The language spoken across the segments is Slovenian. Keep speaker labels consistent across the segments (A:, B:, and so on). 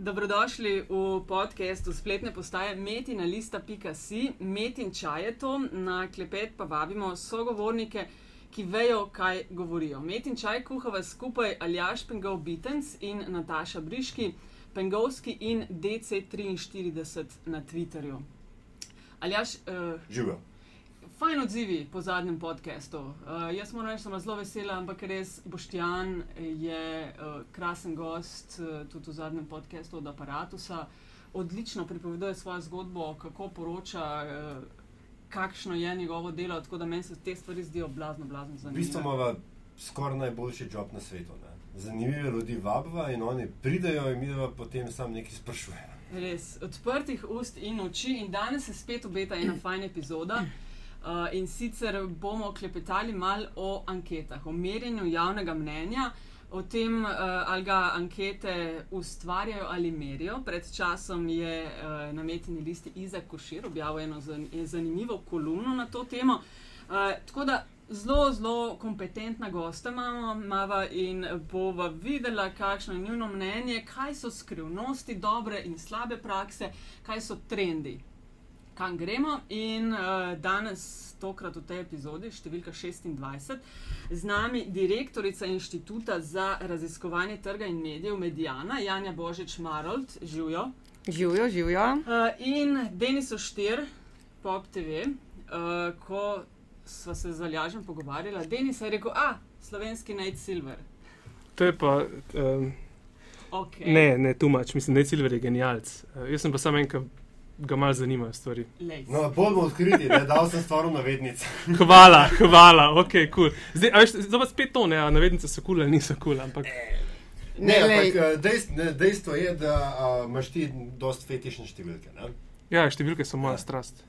A: Dobrodošli v podkastu spletne postaje metina.si. Metin čaj je to, na klepet pa vabimo sogovornike, ki vejo, kaj govorijo. Metin čaj kuhava skupaj Aljaš Pengov Bitens in Nataša Briški, Pengovski in DC43 na Twitterju. Aljaš, uh,
B: Živijo.
A: Fajn odzivi po zadnjem podkastu. Uh, jaz moram reči, da sem zelo vesela, ampak res Boštjan je uh, krasen gost uh, tudi v zadnjem podkastu od aparata. Odlično pripoveduje svojo zgodbo, kako poroča, uh, kakšno je njegovo delo. Tako da meni se te stvari zdijo blazno, blazno
B: V
A: zanimive.
B: bistvu imamo skoraj najboljši job na svetu. Ne? Zanimive ljudi vabva in oni pridejo in mi pa potem sam nekaj sprašujemo.
A: Res, odprtih ust in oči, in danes se spet obeta ena fajna epizoda. Uh, in sicer bomo klepetali malo o anketah, o merjenju javnega mnenja, o tem, uh, ali ga ankete ustvarjajo ali merijo. Pred časom je uh, na metini listi Izak Košir objavil eno zan zanimivo kolumno na to temo. Uh, tako da zelo, zelo kompetentna gosta imamo, imamo in bova videla, kakšno je njihovo mnenje, kaj so skrivnosti dobre in slabe prakse, kaj so trendi. Kam gremo in uh, danes, tokrat v tej epizodi, številka 26, z nami direktorica Inštituta za raziskovanje trga in medijev Medijana, Janja Božič Marold, živijo.
C: Živijo, živijo.
A: Uh, in Denis Oštir, Pop TV, uh, ko sva se z Aljažem pogovarjala, Denis je rekel, a slovenski Nate Silver.
D: To je pa. Um,
A: Okay.
D: ne, ne, tu mač, mislim, da je Silver je genialc. Uh, jaz sem pa samo en, ki ga malo zanimajo stvari.
B: No, bomo odkriti, da dal sem stvar v navednice.
D: Hvala, hvala, ok, kul. Cool. Zdaj, a veš, zdaj pa spet to, ne, a navednice so kul ali niso kul, ampak.
B: Ne,
C: Ne,
B: ampak eh, dejst, ne, dejstvo je, da a, imaš ti dost fetišne številke. Ne?
D: Ja, številke so moja
B: Ja.
D: strast.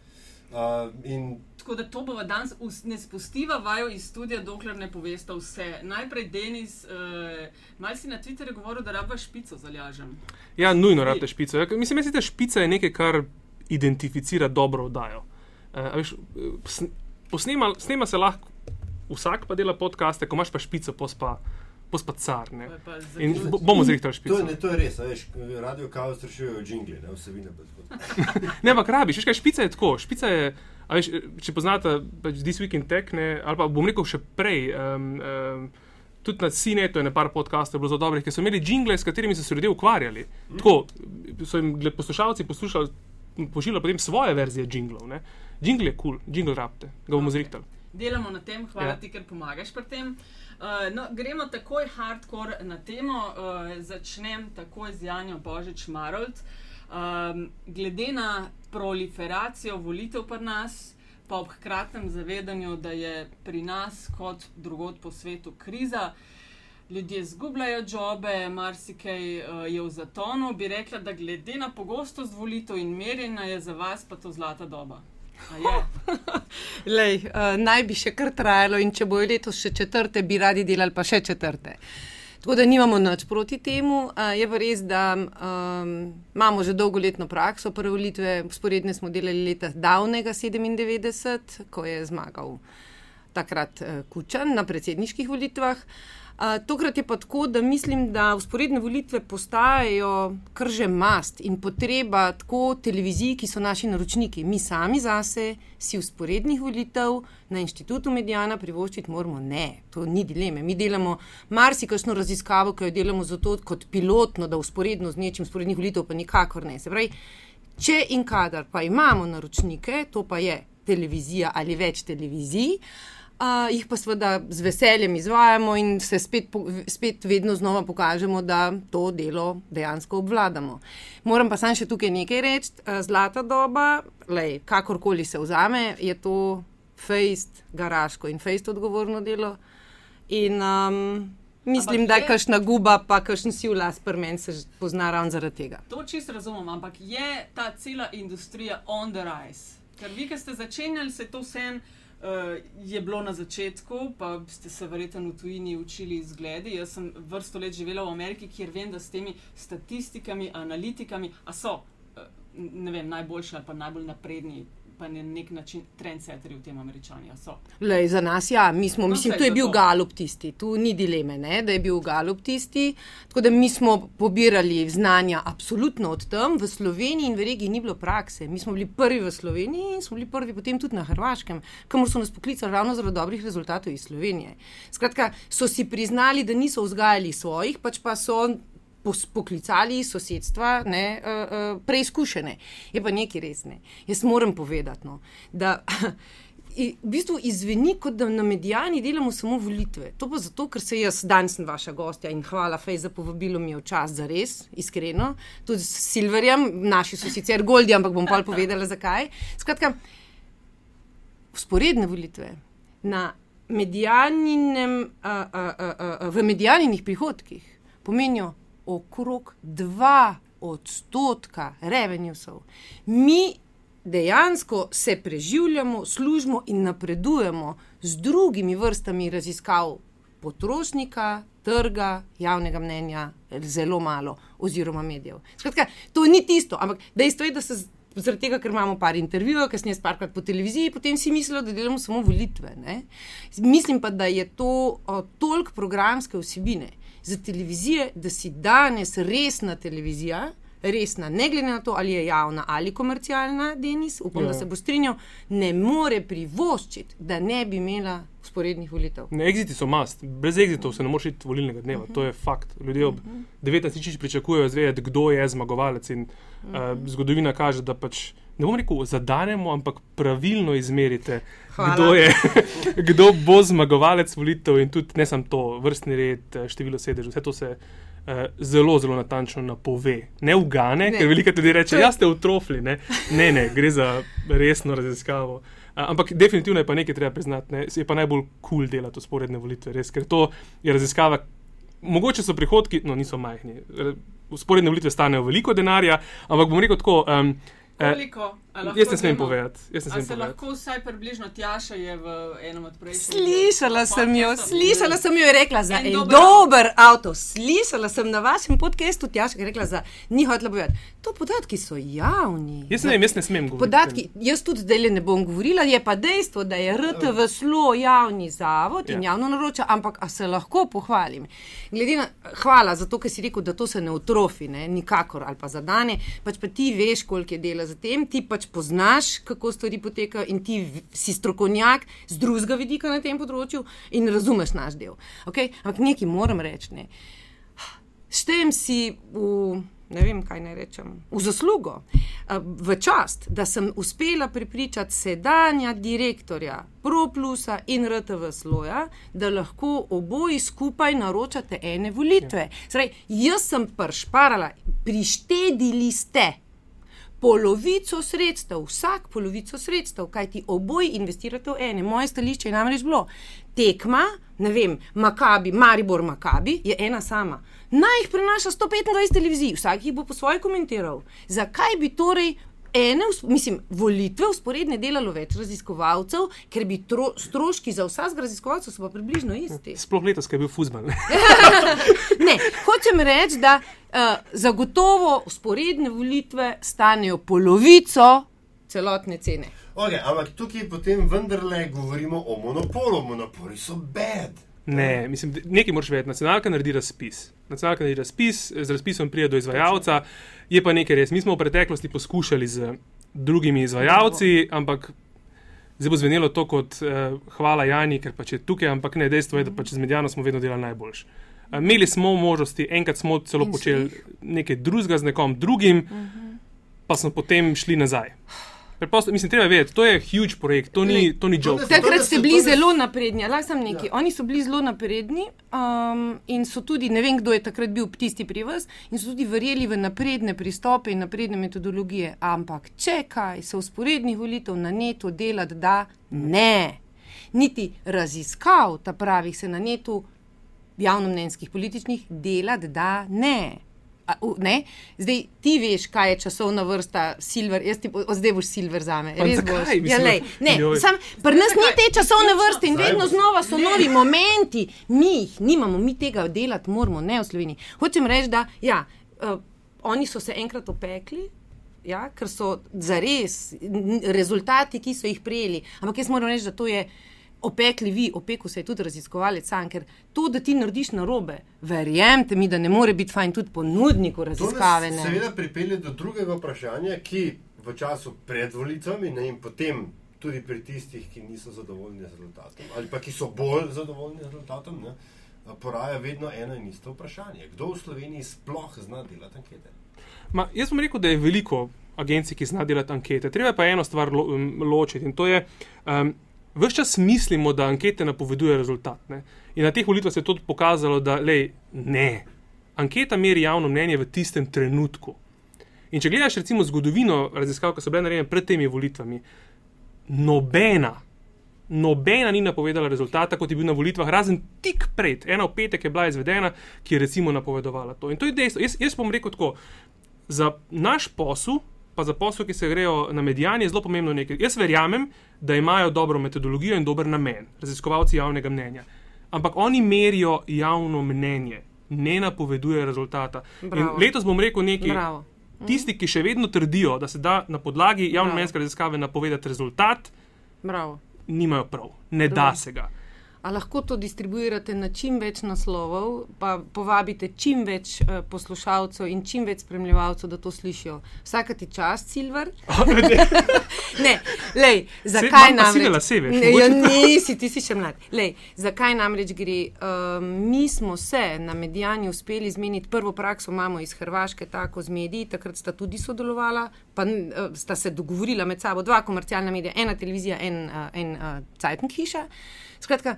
B: A, in
A: Tako da to bova danes ne spustiva vaju iz studia, dokler ne povesta vse. Najprej Denis, uh, mal si na Twitterju govoril, da rabiš špico za Aljažem.
D: Ja, nujno rabite špico. Ja, mislim, da špica je nekaj, kar identificira dobro oddajo. Uh, veš, sn- posnema, snema se lahko vsak, pa dela podcaste, ko imaš pa špico, pospa, pospa car. Ne.
A: To je pa
D: In
A: zaključ-
D: bo- bomo zrihtali
B: to,
D: špico.
B: je- ne, to je res, a veš, radio kao strašujejo džingli, ne vsebine. pa tako.
D: Ne, ampak rabiš, veš kaj, špica je tako. Špica je, a veš, če poznate pač This Week in Tech, ne, ali pa bom rekel še prej. Um, um, Tudi na CNET-u je nekaj podcastov bilo zelo dobrih, ker so imeli jingle, s katerimi so se ljudje ukvarjali. Tako so jim poslušalci poslušali, pošiljali potem svoje verzije jinglov. Jingle je kul, cool, jingle rabite, ga bomo
A: Ok.
D: okay. zrihtali.
A: Delamo na tem, hvala
D: Ja.
A: ti, ker pomagaš pri tem. Uh, no, gremo takoj hardcore na temo. Uh, začnem takoj z Janjo Božič Marold. Um, glede na proliferacijo volitev pri nas, pa ob hkratnem zavedanju, da je pri nas kot drugod po svetu kriza, ljudje zgubljajo jobe, marsikaj uh, je v zatonu, bi rekla, da glede na pogostost volitev in merjenja je za vas pa to zlata doba.
C: Lej, uh, naj bi še kar trajalo, in če bojo letos še četrte, bi radi delali pa še četrte. Tako da nimamo nič proti temu. Uh, je pa res, da um, imamo že dolgoletno prakso. Prve volitve, sporedne smo delali leta davnega 97, ko je zmagal takrat uh, Kučan na predsedniških volitvah. Uh, tokrat je pa tako, da mislim, da usporedne volitve postajajo kar že mast in potreba tako televizij, ki so naši naročniki. Mi sami zase si usporednih volitev na inštitutu Medijana privoščiti moramo. Ne, to ni dileme. Mi delamo marsikšno raziskavo, ki jo delamo zato kot pilotno, da usporedno z nečim usporednih volitev pa nikakor ne. Se pravi, če in kadar pa imamo naročnike, to pa je televizija ali več televizij. Uh, jih pa seveda z veseljem izvajamo in se spet, spet vedno znova pokažemo, da to delo dejansko obvladamo. Moram pa sam še tukaj nekaj reči. Uh, zlata doba, lej, kakorkoli se vzame, je to fejst, garaško in fejst odgovorno delo. In um, mislim,
A: Ampak
C: da
A: je-
C: kakšna guba, pa kakšen siv las pri meni se pozna ravno zaradi tega.
A: To čisto razumem, ampak je ta cela industrija on the rise. Ker vi, ki ste začenjali, se to vsem. Uh, je bilo na začetku, pa ste se verjetno v tujini učili izgledi. Jaz sem vrsto let živela v Ameriki, kjer vem, da s temi statistikami, analitikami, a so uh, ne vem, najboljši ali pa najbolj napredni pa na nek način trendsetteri v tem američani. a So.
C: Lej, za nas, ja, mi smo,
A: No,
C: mislim, tu je bil
A: zato.
C: Galup tisti, tu ni dileme, ne, da je bil Galup tisti. Tako da mi smo pobirali znanja absolutno od tam, v Sloveniji in v regiji ni bilo prakse. Mi smo bili prvi v Sloveniji in smo bili prvi potem tudi na Hrvaškem, kamor so nas poklicali ravno zaradi dobrih rezultatov iz Slovenije. Skratka, so si priznali, da niso vzgajali svojih, pač pa so. Poklicali iz sosedstva, ne, uh, uh, preizkušene. Je pa nekaj resne. Jaz moram povedati, no, da V bistvu izveni, kot da na medijani delamo samo volitve. To pa zato, ker se jaz danes sem vaša gostja in hvala Fej za povabilo, mi je v čas za res, iskreno. Tudi s Silverjem, naši so sicer Goldi, ampak bom pa povedala zakaj. Skratka, sporedne volitve na medijaninem, a, a, a, a, a, v medijanih prihodkih pomenijo okrog 2 odstotka revenjusov. Mi dejansko se preživljamo, služimo in napredujemo z drugimi vrstami raziskav potrošnika, trga, javnega mnenja, zelo malo, oziroma medijev. Skratka, to ni tisto, ampak dejstvo je, da se. Zaradi tega, ker imamo par intervjujev, kasneje sparkrat po televiziji, potem si mislijo, da delamo samo volitve. Ne? Mislim pa, da je to o, toliko programske vsebine za televizije, da si danes resna televizija, resna, ne glede na to, ali je javna ali komercialna, Denis, upam,
D: Ja.
C: da se bo strinjal, ne more privoščiti, da ne bi imela sporednih volitev.
D: Ne, exiti so mast. Brez exitov se ne moreš iti volilnega dneva, to je fakt. Ljudje ob 19 tisoč pričakujejo zvedeti, kdo je zmagovalec. In, uh, zgodovina kaže, da pač ne bom rekel zadanemo, ampak pravilno izmerite,
C: Hvala.
D: kdo, je, kdo bo zmagovalec volitev in tudi ne samo to, vrstni red, eh, število sedežev, vse to se. Uh, zelo, zelo natančno napove. Ne ugane,
C: Ne.
D: ker veliko ljudi reče, da ste utrofli. Ne? ne, ne, gre za resno raziskavo. Uh, ampak definitivno je pa nekaj treba priznati, ne? je pa najbolj kul cool delati usporedne volitve, res, ker to je raziskava. Mogoče so prihodki, no niso majhni. Usporedne volitve stanejo veliko denarja, ampak bom rekel tako. Um, eh,
A: Koliko? A lahko
D: jaz ne smem povedati. Jaz ne
A: A
D: smem
A: se
D: povedati.
A: lahko vsaj približno tjaša je v enem od prejšnjih?
C: Slišala sem jo, slišala sem jo je rekla za
A: En
C: en,
A: dober
C: dober avto. Slišala sem na vašem podkastu, Tjaša, ki je rekla, da ni hotela povedati. To podatki so javni.
D: Jaz ne vem, jaz ne smem govoriti.
C: Podatki, jaz tudi zdaj ne bom govorila, je pa dejstvo, da je RTV slo javni zavod in
D: Ja.
C: javno naroča, ampak a se lahko pohvalim. Glede na, hvala za to, ker si rekel, da to se ne utrofi, ne, nikakor ali pa za dane, pač pa ti veš, koliko je dela za tem, ti pač poznaš, kako stvari potekajo in ti si strokovnjak z drugega vidika na tem področju in razumeš naš del. Okay? Ampak nekaj moram reči. Ne. Štejem si v, ne vem, kaj naj rečem, v zaslugo, v čast, da sem uspela pripričati sedanja direktorja ProPlusa in RTV Sloja, da lahko oboji skupaj naročate ene volitve. Srej, jaz sem pršparala, prištedili ste. Polovico sredstev, vsak polovico sredstev, kaj ti oboji investirate v ene. Moje stališče je namreč bilo: tekma, ne vem, Makabi, Maribor Makabi je ena sama. Naj jih prenaša 125 televizij, vsak jih bo po svoje komentiral. Zakaj bi torej ene, mislim, volitve usporedne delalo več raziskovalcev, ker bi tro, stroški za vsakega raziskovalca so pa približno isti?
D: Sploh letos, ko je bil fuzbal.
C: Ne, hočem reči, da zagotovo usporedne volitve stanejo polovico celotne cene.
B: Okay, ampak tukaj potem vendarle govorimo o monopolu. Monopoli so bed.
D: Ne, mislim, da- nekaj moraš vedeti. Nacionalka naredi razpis. Nacionalka naredi razpis, z razpisom pride do izvajalca. Je pa nekaj res. Mi smo v preteklosti poskušali z drugimi izvajalci, ampak zdaj bo zvenelo to kot uh, hvala Jani, ker pač je tukaj, ampak ne, dejstvo je, da pač z Medijano smo vedno delali najboljš. Uh, imeli smo možnosti, enkrat smo celo
C: In
D: počeli
C: jih.
D: nekaj drugega z nekom drugim, pa smo potem šli nazaj. Preprosto, mislim, treba vedeti, to je huge projekt, to ni, to ni joke.
C: Takrat ste bili zelo napredni, lahko sem neki.
B: Ja.
C: Oni so bili zelo napredni um, in so tudi, ne vem, kdo je takrat bil tisti pri vas, in so tudi verjeli v napredne pristope in napredne metodologije. Ampak če kaj se usporednih volitev na netu delati, da ne. Niti raziskav, ta pravih se na netu javnomnenjskih političnih delati, da ne. A, u, ne? Zdaj ti veš, kaj je časovna vrsta, silver, jaz ti o, zdaj boš silver za me. Res boš. Ja, lej, ne, sam, pri nas ni te časovne vrste in vedno znova so novi momenti. Mi jih nimamo, mi tega delati moramo, ne v Sloveniji. Hočem reči, da ja, uh, oni so se enkrat opekli, ja, ker so zares rezultati, ki so jih prijeli. Ampak jaz moram reči, da to je opekli vi, opekel se je tudi raziskovalec sam, ker to, da ti narediš narobe, verjemite mi, da ne more biti fajn tudi ponudniku
B: To nas
C: raziskave. ne.
B: seveda pripelje do drugega vprašanja, ki v času pred volitvami ne, in potem tudi pri tistih, ki niso zadovoljni z rezultatom, ali pa ki so bolj zadovoljni z rezultatom, ne, poraja vedno eno in isto vprašanje. Kdo v Sloveniji sploh zna delati ankete?
D: Ma, jaz bom rekel, da je veliko agencij, ki zna delati ankete. Treba pa eno stvar lo, ločiti in to je, um, vse čas mislimo, da ankete napovedujejo rezultat. Ne? In na teh volitvah se je tudi pokazalo, da lej, ne. Anketa meri javno mnenje v tistem trenutku. In če gledaš recimo zgodovino raziskav, ki so bile narejene pred temi volitvami, nobena, nobena ni napovedala rezultata, kot je bil na volitvah, razen tik pred, ena v petek je bila izvedena, ki je recimo napovedovala to. In to je dejstvo. Jaz, jaz bom rekel tako, za naš posel, pa za posel, ki se grejo na medijani, je zelo pomembno nekaj. Jaz verjamem, da imajo dobro metodologijo in dober namen, raziskovalci javnega mnenja. Ampak oni merijo javno mnenje, ne napovedujejo rezultata. Letos bom rekel nekaj.
C: Bravo.
D: Tisti, ki še vedno trdijo, da se da na podlagi javno mnenjske raziskave napovedati rezultat,
C: Bravo.
D: nimajo prav. Ne da
C: Dobro.
D: se ga.
C: A lahko to distribuirate na čim več naslovov, pa povabite čim več uh, poslušalcev in čim več spremljevalcev, da to slišijo. Vsaka ti čast, Silver. ne, lej, zakaj
D: sive
C: namreč?
D: lase, veš,
C: ne, ja, nisi, ti si še mlad. Lej, zakaj namreč gre? Um, mi smo se na medijani uspeli zmeniti, prvo prakso imamo iz Hrvaške, tako z mediji, takrat sta tudi sodelovala, pa uh, sta se dogovorila med sabo dva komercialna medija, ena televizija, en, uh, en uh, Cajtnik hiša. Skratka,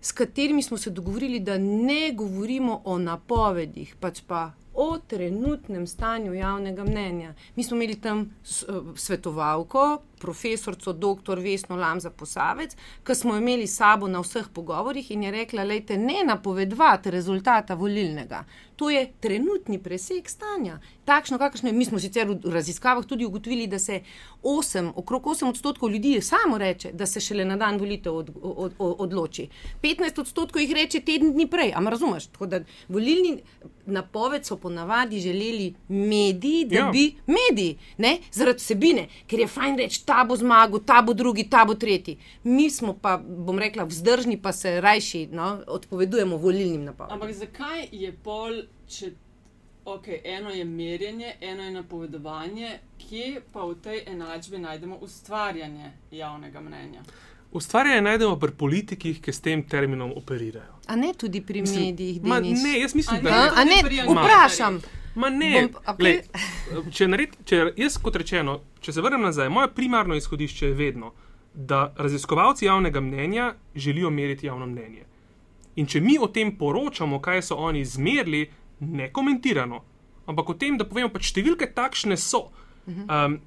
C: s katerimi smo se dogovorili, da ne govorimo o napovedih, pač pa o trenutnem stanju javnega mnenja. Mi smo imeli tam eh, svetovalko, profesorico dr. Vesno Lamza Posavec, ki smo imeli sabo na vseh pogovorih in je rekla, lejte, ne napovedovati rezultata volilnega. To je trenutni preseg stanja. Takšno, kakršno je. Mi smo sicer v raziskavah tudi ugotovili, da se 8, okrog 8 odstotkov ljudi samo reče, da se šele na dan volitev od, od, od, odloči. 15 odstotkov jih reče teden dni prej. Ampak razumeš? Tako da volilni napoved so ponavadi želeli mediji, da
D: Ja.
C: ja. bi mediji, ne? zaradi vsebine, ker je fajn reči, ta bo zmagal, ta bo drugi, ta bo tretji. Mi smo pa, bom rekla, vzdržni, pa se rajši no, odpovedujemo volilnim napovedom.
A: Ampak zakaj je pol, če okay, eno je merjenje, eno je napovedovanje, kje pa v tej enačbi najdemo ustvarjanje javnega mnenja?
D: Ustvarjanje najdemo pri politikih, ki s tem terminom operirajo.
C: A ne tudi pri
D: Mislim,
C: medijih,
D: Ma, ne, jaz mislim, da
A: ne?
C: A, ne, vprašam.
D: Ma ne,
C: Bom- okej.
D: lej, če, nared, če jaz kot rečeno, če se vrnem nazaj, moje primarno izhodišče je vedno, da raziskovalci javnega mnenja želijo meriti javno mnenje. In če mi o tem poročamo, kaj so oni izmerili, ne komentirano, ampak o tem, da povemo, pač številke takšne so. Um,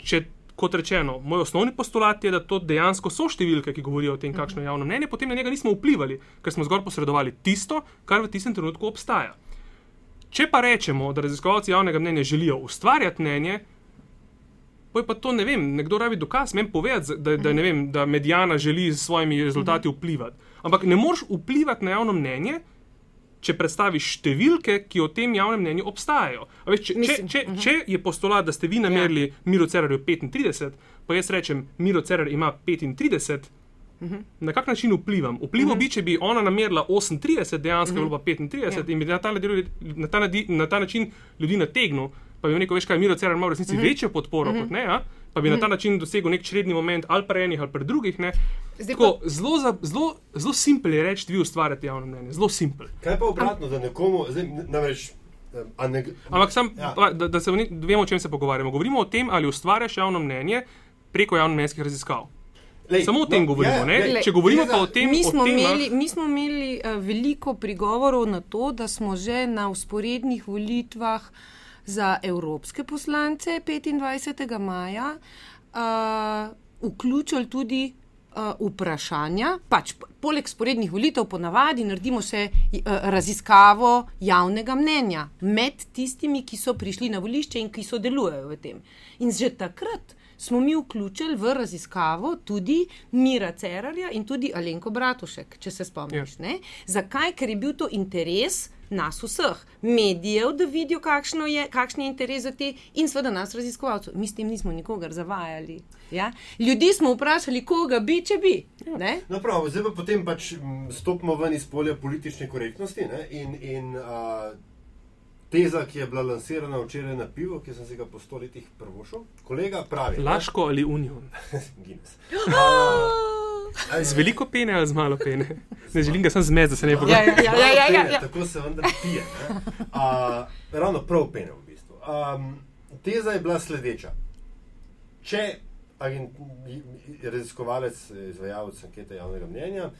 D: če, kot rečeno, moj osnovni postulat je, da to dejansko so številke, ki govorijo o tem, kakšno je javno mnenje, potem na njega nismo vplivali, ker smo zgolj posredovali tisto, kar v tistem trenutku obstaja. Če pa rečemo, da raziskovalci javnega mnenja želijo ustvarjati mnenje, pa je pa to, ne vem, nekdo rabi dokaz, meni povedati, da, da, ne vem, da medijana želi s svojimi rezultati vplivati. Ampak ne moreš vplivati na javno mnenje, če predstaviš številke, ki o tem javnem mnenju obstajajo. A Veš, če, če,
C: Mislim,
D: če, če je postulat, da ste vi namerili ja. Miro Cerarju 35, pa jaz rečem, Miro Cerar ima 35. Na kak način vplivam? Vplival bi, če bi ona namerila 38, dejansko je bilo pa 35
C: Ja.
D: in bi na ta, ljudi- na, ta, na ta način ljudi nategnil, pa bi rekel, veš kaj, Miro Cerar ima v resnici večjo podporo kot ne, a? Pa bi na ta način dosegel nek čredni moment ali pri enih ali pri drugih. Ne.
C: Zdaj
D: Tako, zelo, za- zelo, zelo simpel je reči, vi ustvarjate javno mnenje, zelo simpel.
B: Kaj pa obratno, da nekomu, zdaj, namreč, eh, a ne,
D: Ampak sam,
B: Ja.
D: ja. da, da se ne- vemo, o čem se pogovarjamo. Govorimo o tem, ali ustvarjaš javno mnenje preko javnomnenjskih raziskav.
B: lej,
D: Samo o tem govorimo, ne?
B: lej,
D: Če govorimo pa o tem,
C: mi
D: o
C: smo
D: temah-
C: imeli, mi smo imeli uh, veliko prigovorov na to, da smo že na usporednih volitvah za evropske poslance 25. maja uh, vključili tudi uh, vprašanja. Pač, poleg sporednih volitev, ponavadi naredimo še uh, raziskavo javnega mnenja med tistimi, ki so prišli na volišče in ki sodelujejo v tem. In že takrat smo mi vključili v raziskavo tudi Mira Cerarja in tudi Alenko Bratušek, če se spomniš. Ja. Zakaj? Ker je bil to interes nas vseh, medijev, da vidijo, je, kakšen je interes za te, in seveda nas, raziskovalcev. Mi s tem nismo nikogar zavajali. Ja? Ljudi smo vprašali, koga bi, če bi.
B: No, prav, zdaj pa potem pač stopimo ven iz polja politične korektnosti ne? in. in uh, Teza, ki je bila lansirana včeraj na pivo, ki sem si ga po stoletjih prvošil, kolega pravi:
D: Laško ali Union.
B: Guinness.
D: Z veliko pene ali z malo pene? Ne želim ga sem zmed, da se ne bo
C: ja, ja, ja, ja, ja, ja.
B: Tako se vendar pije. Uh, ravno prav pene v bistvu. Um, teza je bila sledeča. Če agent, raziskovalec, izvajalec ankete javnega mnenja,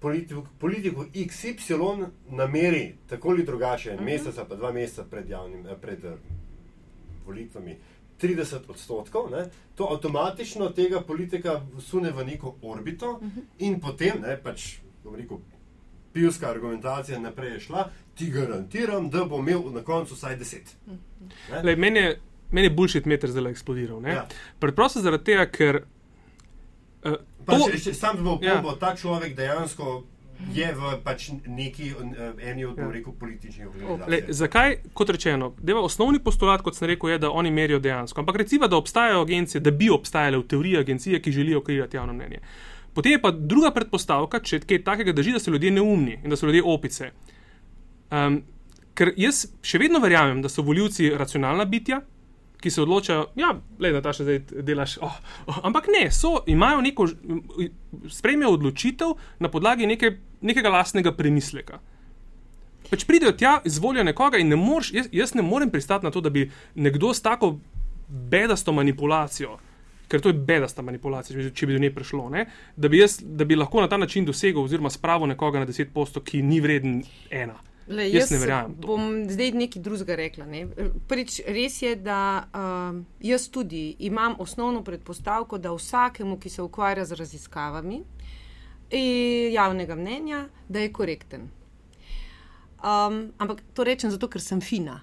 B: politiku, politiku XY nameri tako ali drugače, uh mhm. -huh. mesec pa dva meseca pred, javnim, eh, pred uh, volitvami, 30 odstotkov, ne, to avtomatično tega politika sune v neko orbito uh -huh. in potem, ne, pač, bom rekel, pivska argumentacija naprej je šla, ti garantiram, da bo imel na koncu vsaj 10. Uh
D: -huh. Lej, meni je, men je bullshit meter zdaj eksplodiral. Ja. Preprosto zaradi tega, ker.
B: Uh, to, če, če sam bo ja. bo ta človek dejansko je v pač neki eh, eni od ja. političnih organizacij.
D: Zakaj, kot rečeno, deva, osnovni postulat, kot sem rekel, je, da oni merijo dejansko. Ampak recimo, da obstajajo agencije, da bi obstajale v teoriji agencije, ki želijo kreirati javno mnenje. Potem je pa druga predpostavka, če kaj takega drži, da so ljudje neumni in da so ljudje opice. Um, ker jaz še vedno verjamem, da so voljivci racionalna bitja, ki se odločajo, da ja, je ta še zdaj delaš. Oh, oh, ampak ne, so, imajo neko, sprejmejo odločitev na podlagi neke, nekega lastnega premisleka. Pač pridejo tja, izvolijo nekoga in ne moreš, jaz, jaz ne morem pristati na to, da bi nekdo s tako bedasto manipulacijo. Ker to je bedasta manipulacija, če bi do nje prišlo. Da bi, jaz, da bi lahko na ta način dosegel, oziroma spravil nekoga na 10%, ki ni vreden ena. Le, jaz, jaz ne verjamem.
C: Bom zdaj nekaj drugega rekla. Ne. Prvič, res je, da uh, jaz tudi imam osnovno predpostavko, da vsakemu, ki se ukvarja z raziskavami javnega mnenja, da je korekten. Um, ampak to rečem zato, ker sem fina.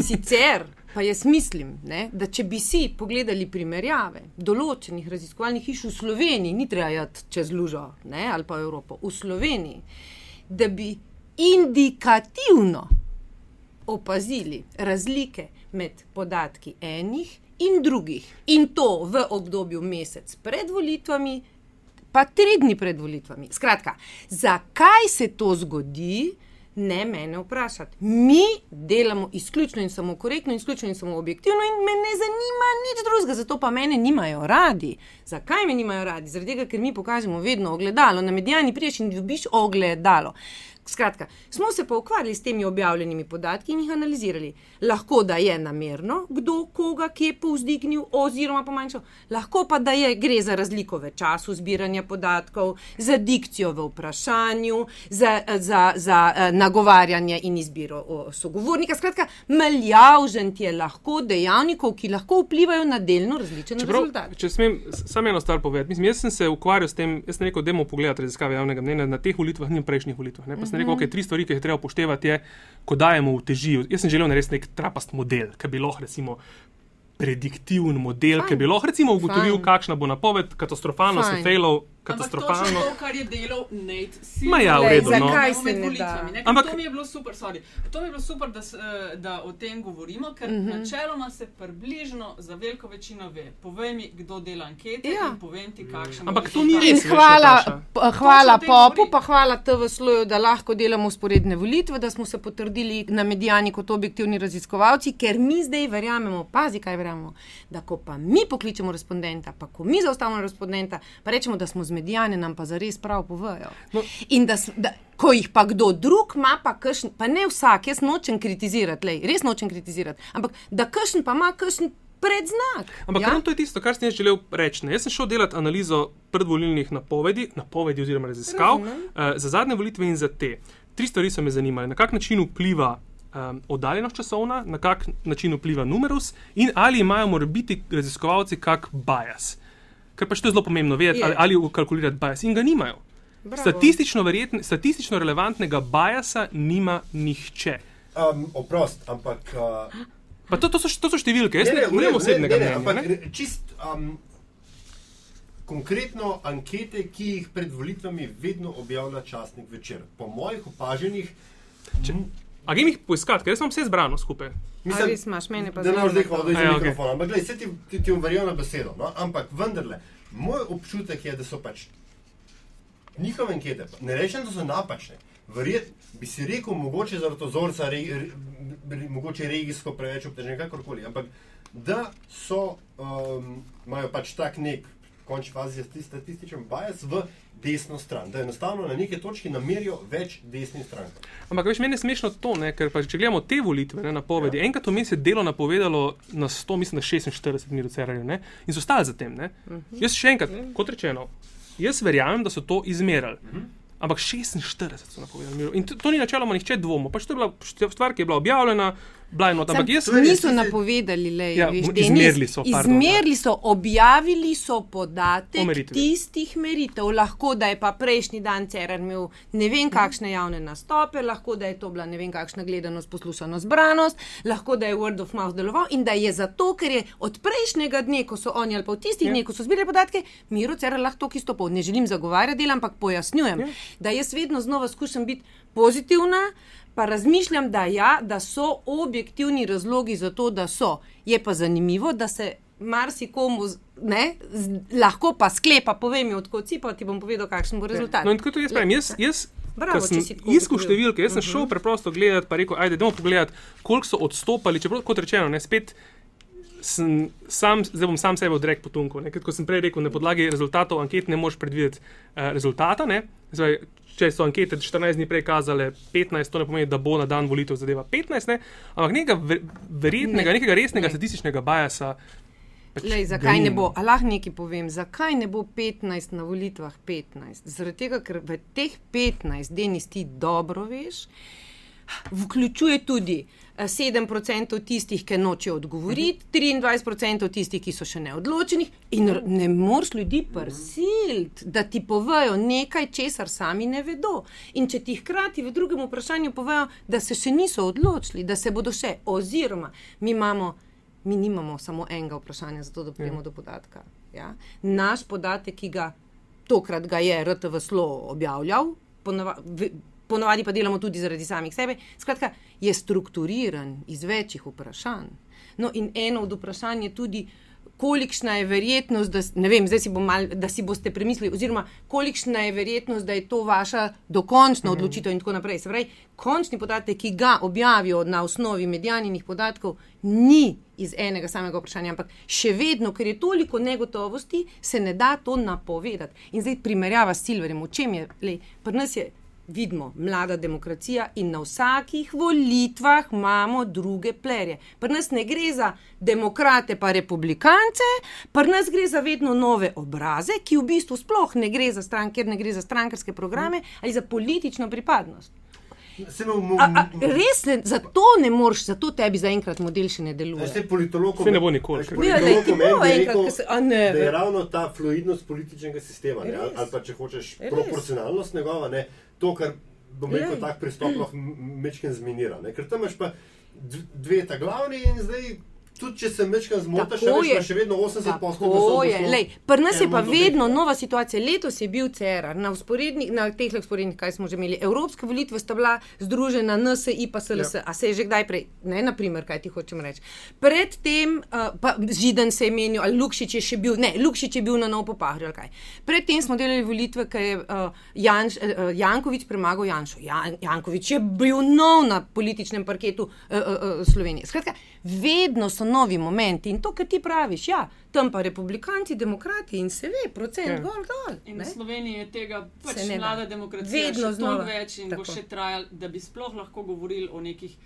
C: Sicer pa jaz mislim, ne, da če bi si pogledali primerjave določenih raziskovalnih hiš v Sloveniji, ni treba jati čez Lužo ne, ali pa Evropo, v Sloveniji, da bi indikativno opazili razlike med podatki enih in drugih, in to v obdobju mesec pred volitvami, pa tri dni pred volitvami. Skratka, zakaj se to zgodi? Ne mene vprašati. Mi delamo izključno in samo korektno, izključno in samo objektivno, in me ne zanima nič drugega, zato pa mene nimajo radi. Zakaj me nimajo radi? Zaradi tega, ker mi pokažemo vedno ogledalo, na medijani priješ in dobiš ogledalo. Skratka, smo se pa ukvarjali s temi objavljenimi podatki in jih analizirali. Lahko da je namerno, kdo koga kje povzdignil, oziroma pomanjšal, lahko pa da je gre za razliko v času zbiranja podatkov, za dikcijo v vprašanju, za, za, za uh, nagovarjanje in izbiro sogovornika. Skratka, maljavžen je lahko dejavnikov, ki lahko vplivajo na delno različne rezultate.
D: Če smem samo eno stvar povedati, Mislim, jaz sem se ukvarjal s tem, jaz sem rekel, da moramo pogledati raziskave javnega mnenja na teh volitvah in prejšnjih volitvah. Ne, sem rekel, da okay, tri stvari, ki jih treba upoštevati, je, ko dajemo v teži. Jaz sem želel narediti nek trapast model, ki bi lahko, recimo, prediktiven model, ki bi lahko, recimo, ugotovil, Fine. kakšna bo napoved, katastrofalno se failov katastrofalno.
A: To, kar je delal Nate Silver.
D: Ma ja, v redu.
C: No. Zakaj se ne da?
A: Ampak to mi je bilo super, sorry. To mi je bilo super, da, da o tem govorimo, ker uh mhm. -huh. načeloma se približno za veliko večino ve. Povej mi, kdo dela ankete ja. in povem ti, kakšen.
D: Ampak to ni res.
C: Hvala, hvala popu, pa hvala TV sloju, da lahko delamo usporedne volitve, da smo se potrdili na medijani kot objektivni raziskovalci, ker mi zdaj verjamemo, pazi, kaj verjamemo, da ko pa mi pokličemo respondenta, pa ko mi zaustavimo respondenta, pa rečemo, da smo zmedeni medijane nam pa zares prav povejo. No. In da, da, ko jih pa kdo drug ima, pa kršen, pa ne vsak, jaz nočem kritizirati, lej, res nočem kritizirati, ampak da kršen pa ima kršen. Predznak.
D: Ampak ja? to je tisto, kar sem želel reči. Jaz sem šel delati analizo predvolilnih napovedi, napovedi oziroma raziskav uh, za zadnje volitve in za te. Tri stvari so me zanimale. Na kak način vpliva um, oddaljenost časovna, na kak način vpliva numerus in ali imajo morbiti raziskovalci kak bias. Ker pač to je zelo pomembno vedeti, ali, ali ukalkulirati bias. In ga nimajo. Statistično, verjetn, statistično relevantnega biasa nima nihče.
B: Um, oprost, ampak.
D: Uh, to, to, so, to so številke, jaz ne govorim osebnega mnenja. Ampak
B: čist. Um, Konkretno ankete, ki jih pred volitvami vedno objavlja časnik večer. Po mojih opaženjih
D: Če, a grem jih poiskati, ker jaz sem vse zbrano skupaj.
C: Mislim, res imaš mene pa
B: da ne moreš zdaj hoditi iz
D: Aja, okej.
B: mikrofona. Ampak, gledaj, se ti, ti, ti umverjajo na besedo. No? Ampak vendarle, moj občutek je, da so pač njihove ankete, ne rečem, da so napačne. Verjet, bi si rekel, mogoče zaradi ozorca, re, re, re, mogoče regijsko preveč obtežen, kakorkoli, ampak da so, um, imajo pač tak nek, končni fazi, sti- statističen bias v desno stran, da enostavno na neki točki namerijo več desnih strank.
D: Ampak veš, meni je smešno to, ne, ker pa, če gledamo te volitve, ne, napovedi, ja. enkrat vmes je delo napovedalo na 100, mislim, na 46 minut Cerarjev ne, in so stali za tem. Ne. Uh -huh. Jaz še enkrat, kot rečeno, jaz verjamem, da so to izmerali. Uh -huh. Ampak 46 so napovedali. In to, to ni načeloma nihče dvomil. Pač to je bila stvar, ki je bila objavljena, bila je not. Ampak jaz.
B: Je-
C: niso napovedali, le,
D: Ja,
C: veš, Denis,
D: izmerili so, pardon,
C: izmerili so, objavili so podatek
D: O meritvi.
C: tistih meritev. Lahko da je pa prejšnji dan Cerar imel ne vem kakšne javne nastope, lahko da je to bila ne vem kakšna gledanost, poslušanost, zbranost, lahko da je word of mouth deloval in da je zato, ker je od prejšnjega dne, ko so oni ali pa v tistih
D: Ja.
C: dneh, ko so zbirali podatke, Miro Cerar lahko to isto pol. Ne želim zagovarjati dela, ampak pojasnjujem,
D: Ja.
C: da jaz vedno znova skušam biti pozitivna. Pa razmišljam, da, ja, da so objektivni razlogi za to, da so. Je pa zanimivo, da se marsikomu ne, z, lahko pa sklepa, povem mi, odkot si, pa ti bom povedal, kakšen bo rezultat.
D: No, in tako to jaz pravim. Jaz, jaz
C: Bravo,
D: sem iskal številke, jaz sem uh -huh. šel preprosto gledati, pa rekel, ajde, idemo pogledati, koliko so odstopali. Čeprav, kot rečeno, ne spet. Sem sam, zdaj bom sam sebe odrekel potunku. ne, Kot sem prej rekel, na podlagi rezultatov anket ne moreš predvideti uh, rezultata. ne. Zdaj, če so ankete 14 dni prej kazale 15, to ne pomeni, da bo na dan volitev zadeva 15, ne, ampak nekega ver- verjetnega,
C: Ne.
D: nekega resnega
C: Ne.
D: statističnega bajasa. Pač
C: Lej, zakaj ne bo? A lahko nekaj povem, zakaj ne bo 15 na volitvah 15? Zaradi tega, ker v teh 15, Denis, ti dobro veš, vključuje tudi eh, 7% tistih, ki nočejo odgovoriti, 23% tistih, ki so še neodločeni, in ne moreš ljudi prisiliti, da ti povejo nekaj, česar sami ne vedo. In če ti hkrati v drugem vprašanju povejo, da se še niso odločili, da se bodo še, oziroma mi imamo. Mi nimamo samo enega vprašanja, zato da pridemo do podatka. Ja? Naš podatek, ki ga tokrat ga je RTV Slo objavljal, ponava, ponavadi pa delamo tudi zaradi samih sebe, skratka, je strukturiran iz večjih vprašanj. No, in eno od vprašanj je tudi, kolikšna je verjetnost, da, vem, si bom mal, da si boste premislili, oziroma kolikšna je verjetnost, da je to vaša dokončna odločitev in tako naprej. Se pravi, končni podatek, ki ga objavijo na osnovi medijanih podatkov, ni iz enega samega vprašanja, ampak še vedno, ker je toliko negotovosti, se ne da to napovedati. In zdaj primerjava s Silverjem, v čem je, lej, pri nas je. Vidimo, mlada demokracija in na vsakih volitvah imamo druge plerje. Pri nas ne gre za demokrate, pa republikance, pri nas gre za vedno nove obraze, ki v bistvu sploh ne gre za stranke, ker ne gre za strankarske programe ali za politično pripadnost.
B: Se
C: A, a, res, ne, zato ne moreš, zato tebi zaenkrat model še ne deluje.
B: Ste politolog,
D: ne bo nikoli,
C: lej, ti bo enkrat, ko se- ne,
B: da je ravno ta fluidnost političnega sistema, ne, ali pa če hočeš
C: Res.
B: proporcionalnost njegova, ne, to, kar bom rekel, tak pristop lahko mečken zminira. Ne, ker tam imaš pa dv- dve ta glavni in zdaj. Tudi če se mečkam zmotaš,
C: Tako
B: še, še vedno 80%
C: Tako je. Lej, Pri nas je pa vedno nova situacija. Letos je bil CERAR, na, na teh usporednih, kaj smo že imeli. Evropske volitve sta bila združena NSI pa SLS. Ja. A se je že kdaj prej, ne, naprimer, kaj ti hočem reči. Predtem, uh, pa Židen se je menil, ali Lukšič je še bil, ne, Lukšič je bil na nov popahri ali kaj. Predtem smo delali volitve, ker je uh, Janš, uh, Jankovič premagal Janšo. Jan, Jankovič je bil nov na političnem parketu uh, uh, uh, Slovenije. Skratka, vedno so novi momenti in to, kar ti praviš, ja, tam pa republikanci, demokrati in se ve, procent
D: Ja.
C: gor dol.
A: In
C: ne.
A: v Sloveniji je tega pač mlada demokracija
C: Vedno
A: več in Tako. bo še trajalo, da bi sploh lahko govorili o nekih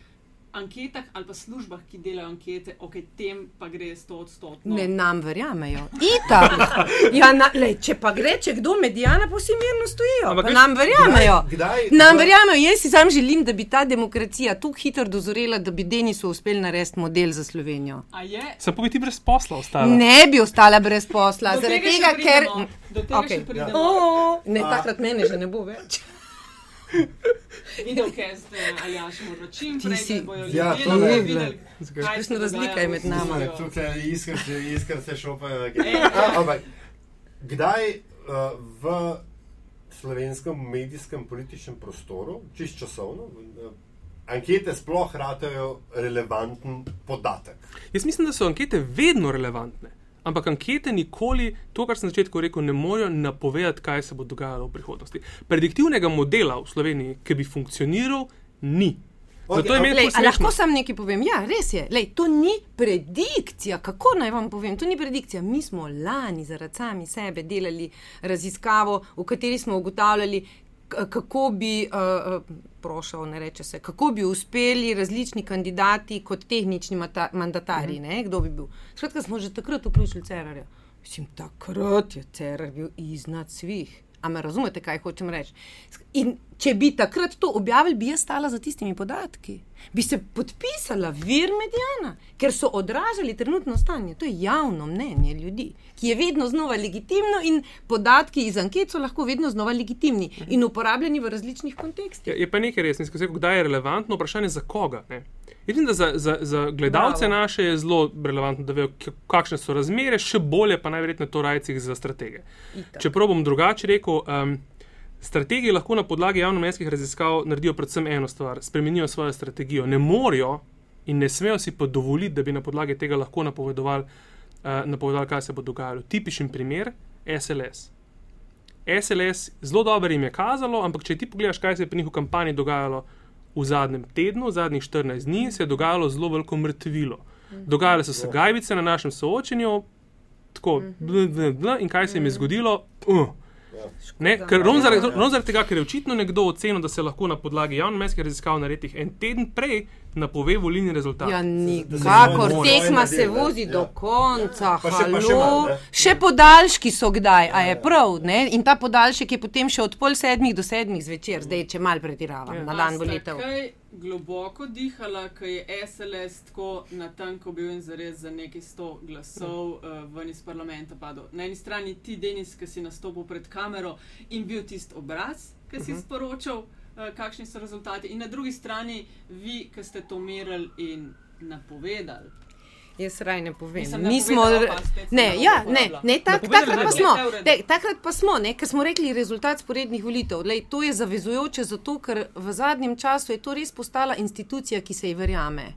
A: anketah ali pa službah, ki delajo ankete, ok, tem pa gre 100 odstotkov.
C: Ne nam verjamejo. Itak. Ja, na, lej, če pa gre, če kdo medijana, pa vsi mirno stojijo.
D: Ampak
C: Pa
D: veš,
C: nam verjamejo.
B: kdaj-
C: Nam
B: kdaj-
C: verjamejo. Jaz si sam želim, da bi ta demokracija tako hitro dozorela, da bi Denisu uspel narediti model za Slovenijo.
A: A je?
D: Sem pa bi ti brez posla ostala.
C: Ne bi ostala brez posla, zaradi
A: tega
C: ker.
A: Do tega
C: Okej.
A: še pridemo.
C: O, ne,
B: A-
C: takrat mene že ne bo več.
A: Video, kaj ste, Aljaš, mora čim prej,
C: si-
A: da bojo
B: Ja,
A: ljudje
B: to
A: videli,
D: Zakaj?
A: kaj se
C: Kakšna razlika je med nama?
A: Sloveniji.
B: Tukaj iskar se šopajo.
A: Ej.
B: Ampak kdaj uh, v slovenskem medijskem političnem prostoru, čist časovno, uh, ankete sploh ratajo relevanten podatek.
D: Jaz mislim, da so ankete vedno relevantne. Ampak ankete nikoli, to, kar sem na začetku rekel, ne morejo napovedati, kaj se bo dogajalo v prihodnosti. Prediktivnega modela v Sloveniji, ki bi funkcioniral, ni. Je meni
C: Lej, lahko
D: smešno.
C: sam nekaj povem? Ja, res je. Lej, to ni predikcija. Kako naj vam povem? To ni predikcija. Mi smo lani zaradi sami sebe delali raziskavo, v kateri smo ugotavljali, kako bi, uh, prošel, ne reče se, kako bi uspeli različni kandidati kot tehnični mata, mandatari,
D: Mhm.
C: ne, kdo bi bil. Skratka, smo že takrat vključili Cerarja. Mislim, takrat je Cerar bil iznad svih. A me razumete, kaj hočem reči? In če bi takrat to objavili, bi jaz stala za tistimi podatki. Bi se podpisala vir medijana, ker so odražali trenutno stanje. To je javno mnenje ljudi, ki je vedno znova legitimno in podatki iz anket so lahko vedno znova legitimni in uporabljeni v različnih kontekstih.
D: Je, je pa nekaj resnega, kdaj je relevantno vprašanje za koga. Ne? Vidim, da za, za, za gledalce
C: Bravo.
D: naše je zelo relevantno, da vejo, kakšne so razmere, še bolje pa najverjetneje to rajcih za stratege.
C: Itak.
D: Čeprav bom drugače rekel, um, strategiji lahko na podlagi javnomnenjskih raziskav naredijo predvsem eno stvar: spremenijo svojo strategijo. Ne morejo in ne smejo si pa dovoliti, da bi na podlagi tega lahko napovedovali, uh, napovedovali kaj se bo dogajalo. Tipičen primer: SLS. SLS zelo dobro jim je kazalo, ampak če ti pogledaš, kaj se je pri njih v kampanji dogajalo v zadnjem tednu, v zadnjih 14 dni, se je dogajalo zelo veliko mrtvilo. Dogajale so se gajbice na našem soočenju, tako, bl, bl, bl, in kaj se jim je zgodilo? Uh. Ne, ker ravno zaradi, ravno zaradi tega, ker je očitno nekdo ocenil, da se lahko na podlagi javnomnenjskih raziskav naredih en teden prej napove volilni rezultat.
C: Ja, nikakor, tekma se vozi
B: Ja.
C: do konca,
B: Pa še- pa še
C: halo.
B: ne?
C: Še podaljški so kdaj, a je prav, ne? In ta podaljšek je potem še od pol sedmih do sedmih zvečer, zdaj če mal pretiravam, na dan volitev.
A: Kaj globoko dihala, ko je SLS tako na tanko bil in zares za nekaj sto glasov uh, ven iz parlamenta padel. Na eni strani ti, Denis, ki si nastopil pred kamero in bil tisti obraz, ki si sporočal, uh, kakšni so rezultati, in na drugi strani vi, ki ste to merili in napovedali.
C: Jaz raj ne povem.
A: Mislim,
C: Mi smo, ne, ja, ne, ne tak,
D: Napovedala
C: takrat pa smo, ne, takrat pa smo, ne, ker smo rekli rezultat sporednih volitev. Lej, to je zavezujoče zato, ker v zadnjem času je to res postala institucija, ki se ji verjame.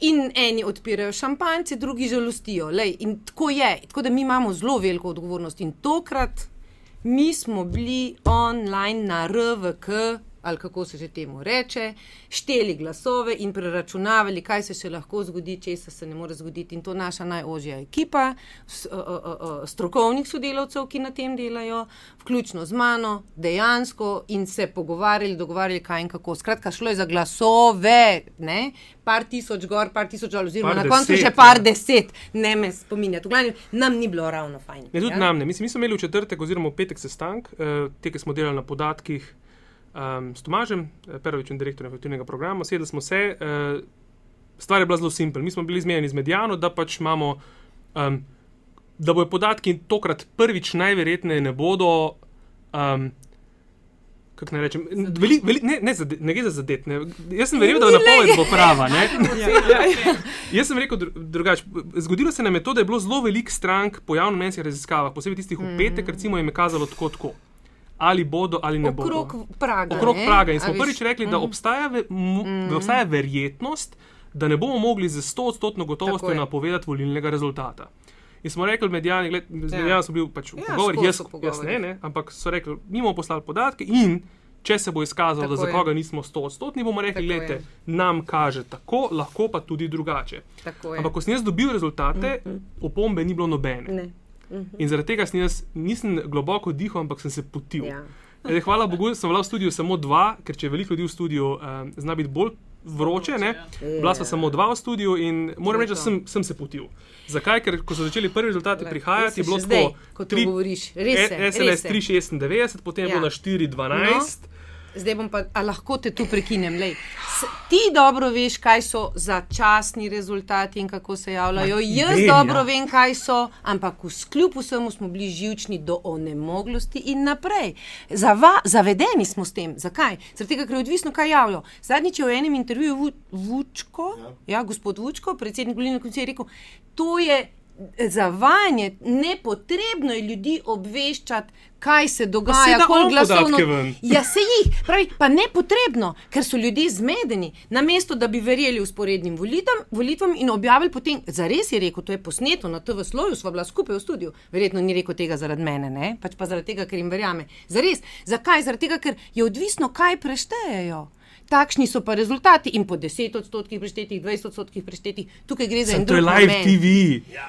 C: In eni odpirajo šampanjce, drugi žalostijo. Lej, in tako je. Tako da mi imamo zelo veliko odgovornost. In tokrat mi smo bili online na RVK, ali kako se že temu reče, šteli glasove in preračunavali, kaj se še lahko zgodi, česa se ne more zgoditi. In to naša najožja ekipa, strokovnih sodelavcev, ki na tem delajo, vključno z mano, dejansko in se pogovarjali, dogovarjali, kaj in kako. Skratka, šlo je za glasove, ne? par tisoč gor, par tisoč dol, oziroma
D: Par
C: na koncu
D: deset,
C: še par
D: ja.
C: deset, ne me spominjati. V glavnem, nam ni bilo ravno fajn.
D: Ne, tudi
C: ja?
D: nam ne. Mislim, mi smo imeli v četrtek oziroma v petek sestank, uh, te, ki smo delali na podatkih um, s Tomažem, eh, Perovičem, direktorjem efektivnega programa. Sedeli smo se, uh, stvar je bila zelo simpel. Mi smo bili zmedeni z medijano, da pač imamo, um, da bojo podatki tokrat prvič najverjetneje ne bodo. Um, Kako naj rečem, veli, veli, ne, ne, zade, ne gre za zadet. Ne. Jaz sem verjel, da napoved bo prava. Ne. Jaz sem rekel dru, drugače. Zgodilo se nam je to, da je bilo zelo veliko strank po javnomnenjskih raziskavah, posebej tistih v petek, recimo, jim je kazalo tako, tako. Ali bodo ali ne bodo.
C: Okrog Praga.
D: Okrog
C: ne?
D: Praga. In smo prvič rekli, da
C: mm.
D: obstaja, ve, mu, da obstaja verjetnost, da ne bomo mogli z 100-odstotno gotovostjo
C: je.
D: napovedati volilnega rezultata. In smo rekli, medijani, gled, z
C: Ja.
D: medijani so bili pač v
C: Ja,
D: pogovorih, jaz, jaz ne, ne, ampak so rekli, mi bomo poslali podatke in če se bo izkazalo,
C: Tako
D: da za
C: je.
D: koga nismo 100-odstotni, bomo rekli,
C: je.
D: gledajte, nam kaže tako, lahko pa tudi drugače.
C: Tako je.
D: Ampak ko sem jaz dobil rezultate, opombe ni bilo nobene.
C: Ne.
D: In zaradi tega jaz nisem globoko dihal, ampak sem se potil.
C: Ja.
D: Zdaj, hvala Bogu, sem bila v studiu samo dva, ker če je veliko ljudi v studiu, um, zna biti bolj vroče. Ne? Bila sva samo dva v studiu in moram reči, da sem, sem se potil. Zakaj? Ker ko so začeli prvi rezultati
C: Glej,
D: prihajati, je bilo
C: zdaj,
D: tako.
C: ko to govoriš, res se,
D: SLS
C: se.
D: 396, potem je
C: Ja.
D: bilo na 412.
C: Zdaj bom pa, a lahko te tu prekinem. Lej. S, ti dobro veš, kaj so začasni rezultati in kako se javljajo.
D: Ma,
C: Jaz
D: vem,
C: dobro
D: ja.
C: vem, kaj so, ampak kljub vsemu smo bili živčni do onemoglosti in naprej. Zava, zavedeni smo s tem. Zakaj? Tega, ker je odvisno, kaj javljajo. Zadnjič je v enem intervjuju Vu, Vučko, ja. Ja, gospod Vučko, predsednik volilne komisije, rekel, to je zavajanje, nepotrebno je ljudi obveščati, kaj se dogaja, koliko
D: on
C: glasovno. Ja, se jih, pravi, pa nepotrebno, ker so ljudje zmedeni. Namesto da bi verjeli usporednim volitvam, volitvam in objavili potem, zares je rekel, to je posneto na TV sloju, sva bila skupaj v studiu. Verjetno ni rekel tega zaradi mene, ne? pač pa zaradi tega, ker jim verjame. Zares, zakaj? Zaradi tega, ker je odvisno, kaj preštejejo. Takšni so pa rezultati in po 10 odstotkih preštetih, 20 odstotkih preštetih, tukaj gre za en
D: Sem, to je live
C: namen.
D: TV.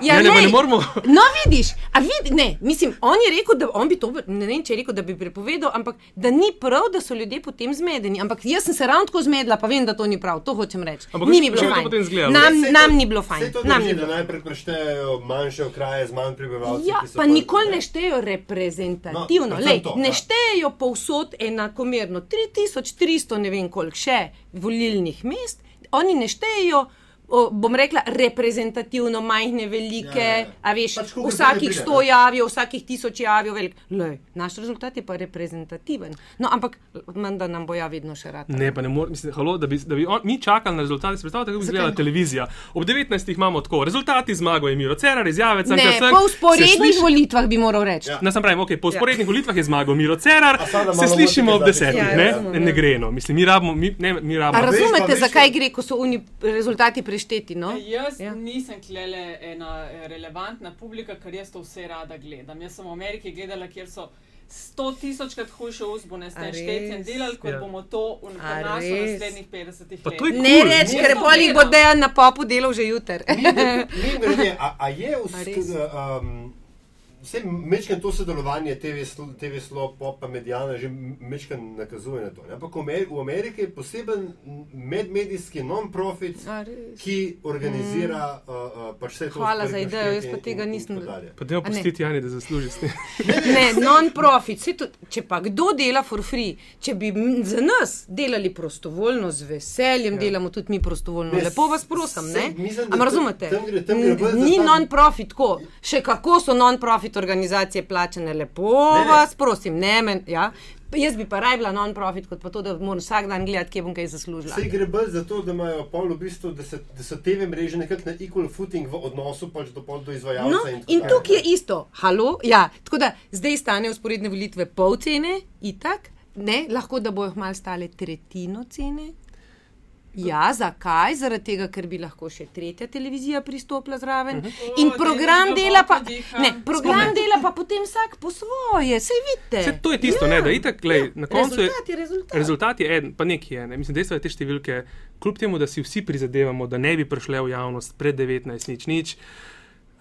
C: Ja,
D: ne, ne, pa
C: lej.
D: ne moramo.
C: No, vidiš, a vidi, ne, mislim, on je rekel, da on bi to, ne vem, če je rekel, da bi prepovedal, ampak da ni prav, da so ljudje potem zmedeni. Ampak jaz sem se ravno tako zmedla, pa vem, da to ni prav, to hočem reči.
D: Ampak
C: ni mi bilo
D: je
C: fajn. Nam, nam ni bilo fajn. Nam ni
B: da
C: bilo.
B: najprej preštejejo manjše okraje z manj prebivalci.
C: Ja,
B: ki so
C: pa
B: pol-
C: nikoli
B: ne.
C: ne štejejo reprezentativno.
B: No, predvsem to,
C: ne
B: ja.
C: štejejo povsod enakomerno. 3300, ne vem koliko še volilnih mest, oni ne štejejo. O, bom rekla, reprezentativno, majhne, velike,
B: Ja,
C: ja,
B: ja, ja.
C: a veš,
B: Pač
C: vsakih sto
B: ne?
C: javijo, vsakih tisoč javijo, velik. Lej, naš rezultat je pa reprezentativen. No, ampak menda nam bo ja vedno še rad.
D: Ne, pa ne morem, mislim, halo, da bi, da bi on, mi čakali na rezultate. Si Predstavljate, kako bi izgledala televizija. Ob 19. imamo tako, rezultati zmago je Miro Cerar, izjave
C: Ne,
D: Cankarja.
C: po usporednih volitvah bi moral reči.
B: Ja.
D: Ne, sem pravim, okay, po usporednih ja. volitvah je zmagal Miro Cerar,
B: A
D: se slišimo ob desetih,
C: Ja,
D: ne,
C: razumem,
D: ne
C: ja.
D: gre. No. Mislim, mi rabimo, mi, ne, mi
C: A
D: rabimo.
B: raz-
C: razumete,
B: veš,
C: zakaj
B: da-
C: gre, ko so oni rezultati prešteti? No?
A: Jaz
C: Ja.
A: nisem klele ena eh, relevantna publika, ker jaz to vse rada gledam. Jaz sem v Ameriki gledala, kjer so sto tisočkrat hujše uzbune s
C: A
A: tem štetjem delali, kot
D: Ja.
A: bomo to v
C: A
A: nas v naslednjih 50
D: Pa
A: letih.
D: je
C: Ne
D: Cool.
C: reči,
A: Jaz
C: ker jih bo dejan na popu delal že jutr.
B: Mimogrede, a, a je
C: A res?
B: vse, um, vse mečken to sodelovanje TV, TV Slo, Pop, pa Medijana že mečken nakazuje na to. Ne? Ampak v Ameri- v Ameriki je poseben medmedijski non-profit, ki organizira uh, uh, pač vse to.
C: Hvala za idejo, jaz pa tega
B: in-
C: nisem-
B: tako dalje.
D: Pa dajmo
C: A ne.
D: pustiti Jani, da zasluži s tem.
C: Ne, non-profit. Če pa kdo dela for free, če bi za nas delali prostovoljno, z veseljem ja. delamo tudi mi prostovoljno.
B: Ne,
C: Lepo vas prosim, ne? Ampak razumete?
B: tam gre- tam gre
C: Ni non-profit tako. Še kako so non-profit organizacije plačane, lepo
B: Ne,
C: vas prosim, ne men. Ja? Jaz bi pa raje bila non-profit, kot pa to, da moram vsak dan gledati, kje bom kaj zaslužila.
B: Vse gre bolj za to, da imajo pol v bistvu, da, se, da so TV mreže nekako na equal footing v odnosu pač do, do izvajalca.
C: No,
B: in,
C: in tukaj je isto, halo. Ja, tako da zdaj stane usporedne volitve pol cene, itak, ne, lahko da bojo malo stale tretjino cene. Ja, zakaj? Zaradi tega, ker bi lahko še tretja televizija pristopila zraven. Uh -huh. In
A: O,
C: program dela pa, ne, program dela pa potem vsak po svoje, sej vidite.
D: Vse to je tisto, ja. ne, da itak, lej, na koncu je.
C: Rezultat je rezultat.
D: Rezultat je en, pa nekaj je. Ne. Mislim, dejstvo je te številke, kljub temu, da si vsi prizadevamo, da ne bi prišle v javnost pred 19, nič, nič.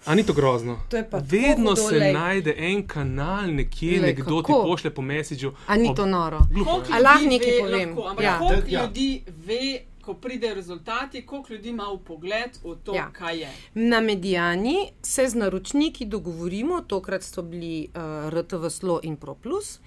D: A ni to grozno?
C: To
D: Vedno se
C: glej.
D: najde en kanal, nekje
C: Glej,
D: nekdo ti
C: kako?
D: pošlje po mesiču.
C: A ni to noro?
D: Glupo, ja.
C: A lahko nekaj
A: ve,
C: povem?
A: Lahko, ampak
C: Ja.
A: ja. koliko
B: Ja.
A: ljudi ve, ko pridejo rezultati, koliko ljudi ima v pogled v to,
C: Ja.
A: kaj je.
C: Na medijani se z naročniki dogovorimo, tokrat so bili uh, RTV Slo in ProPlus,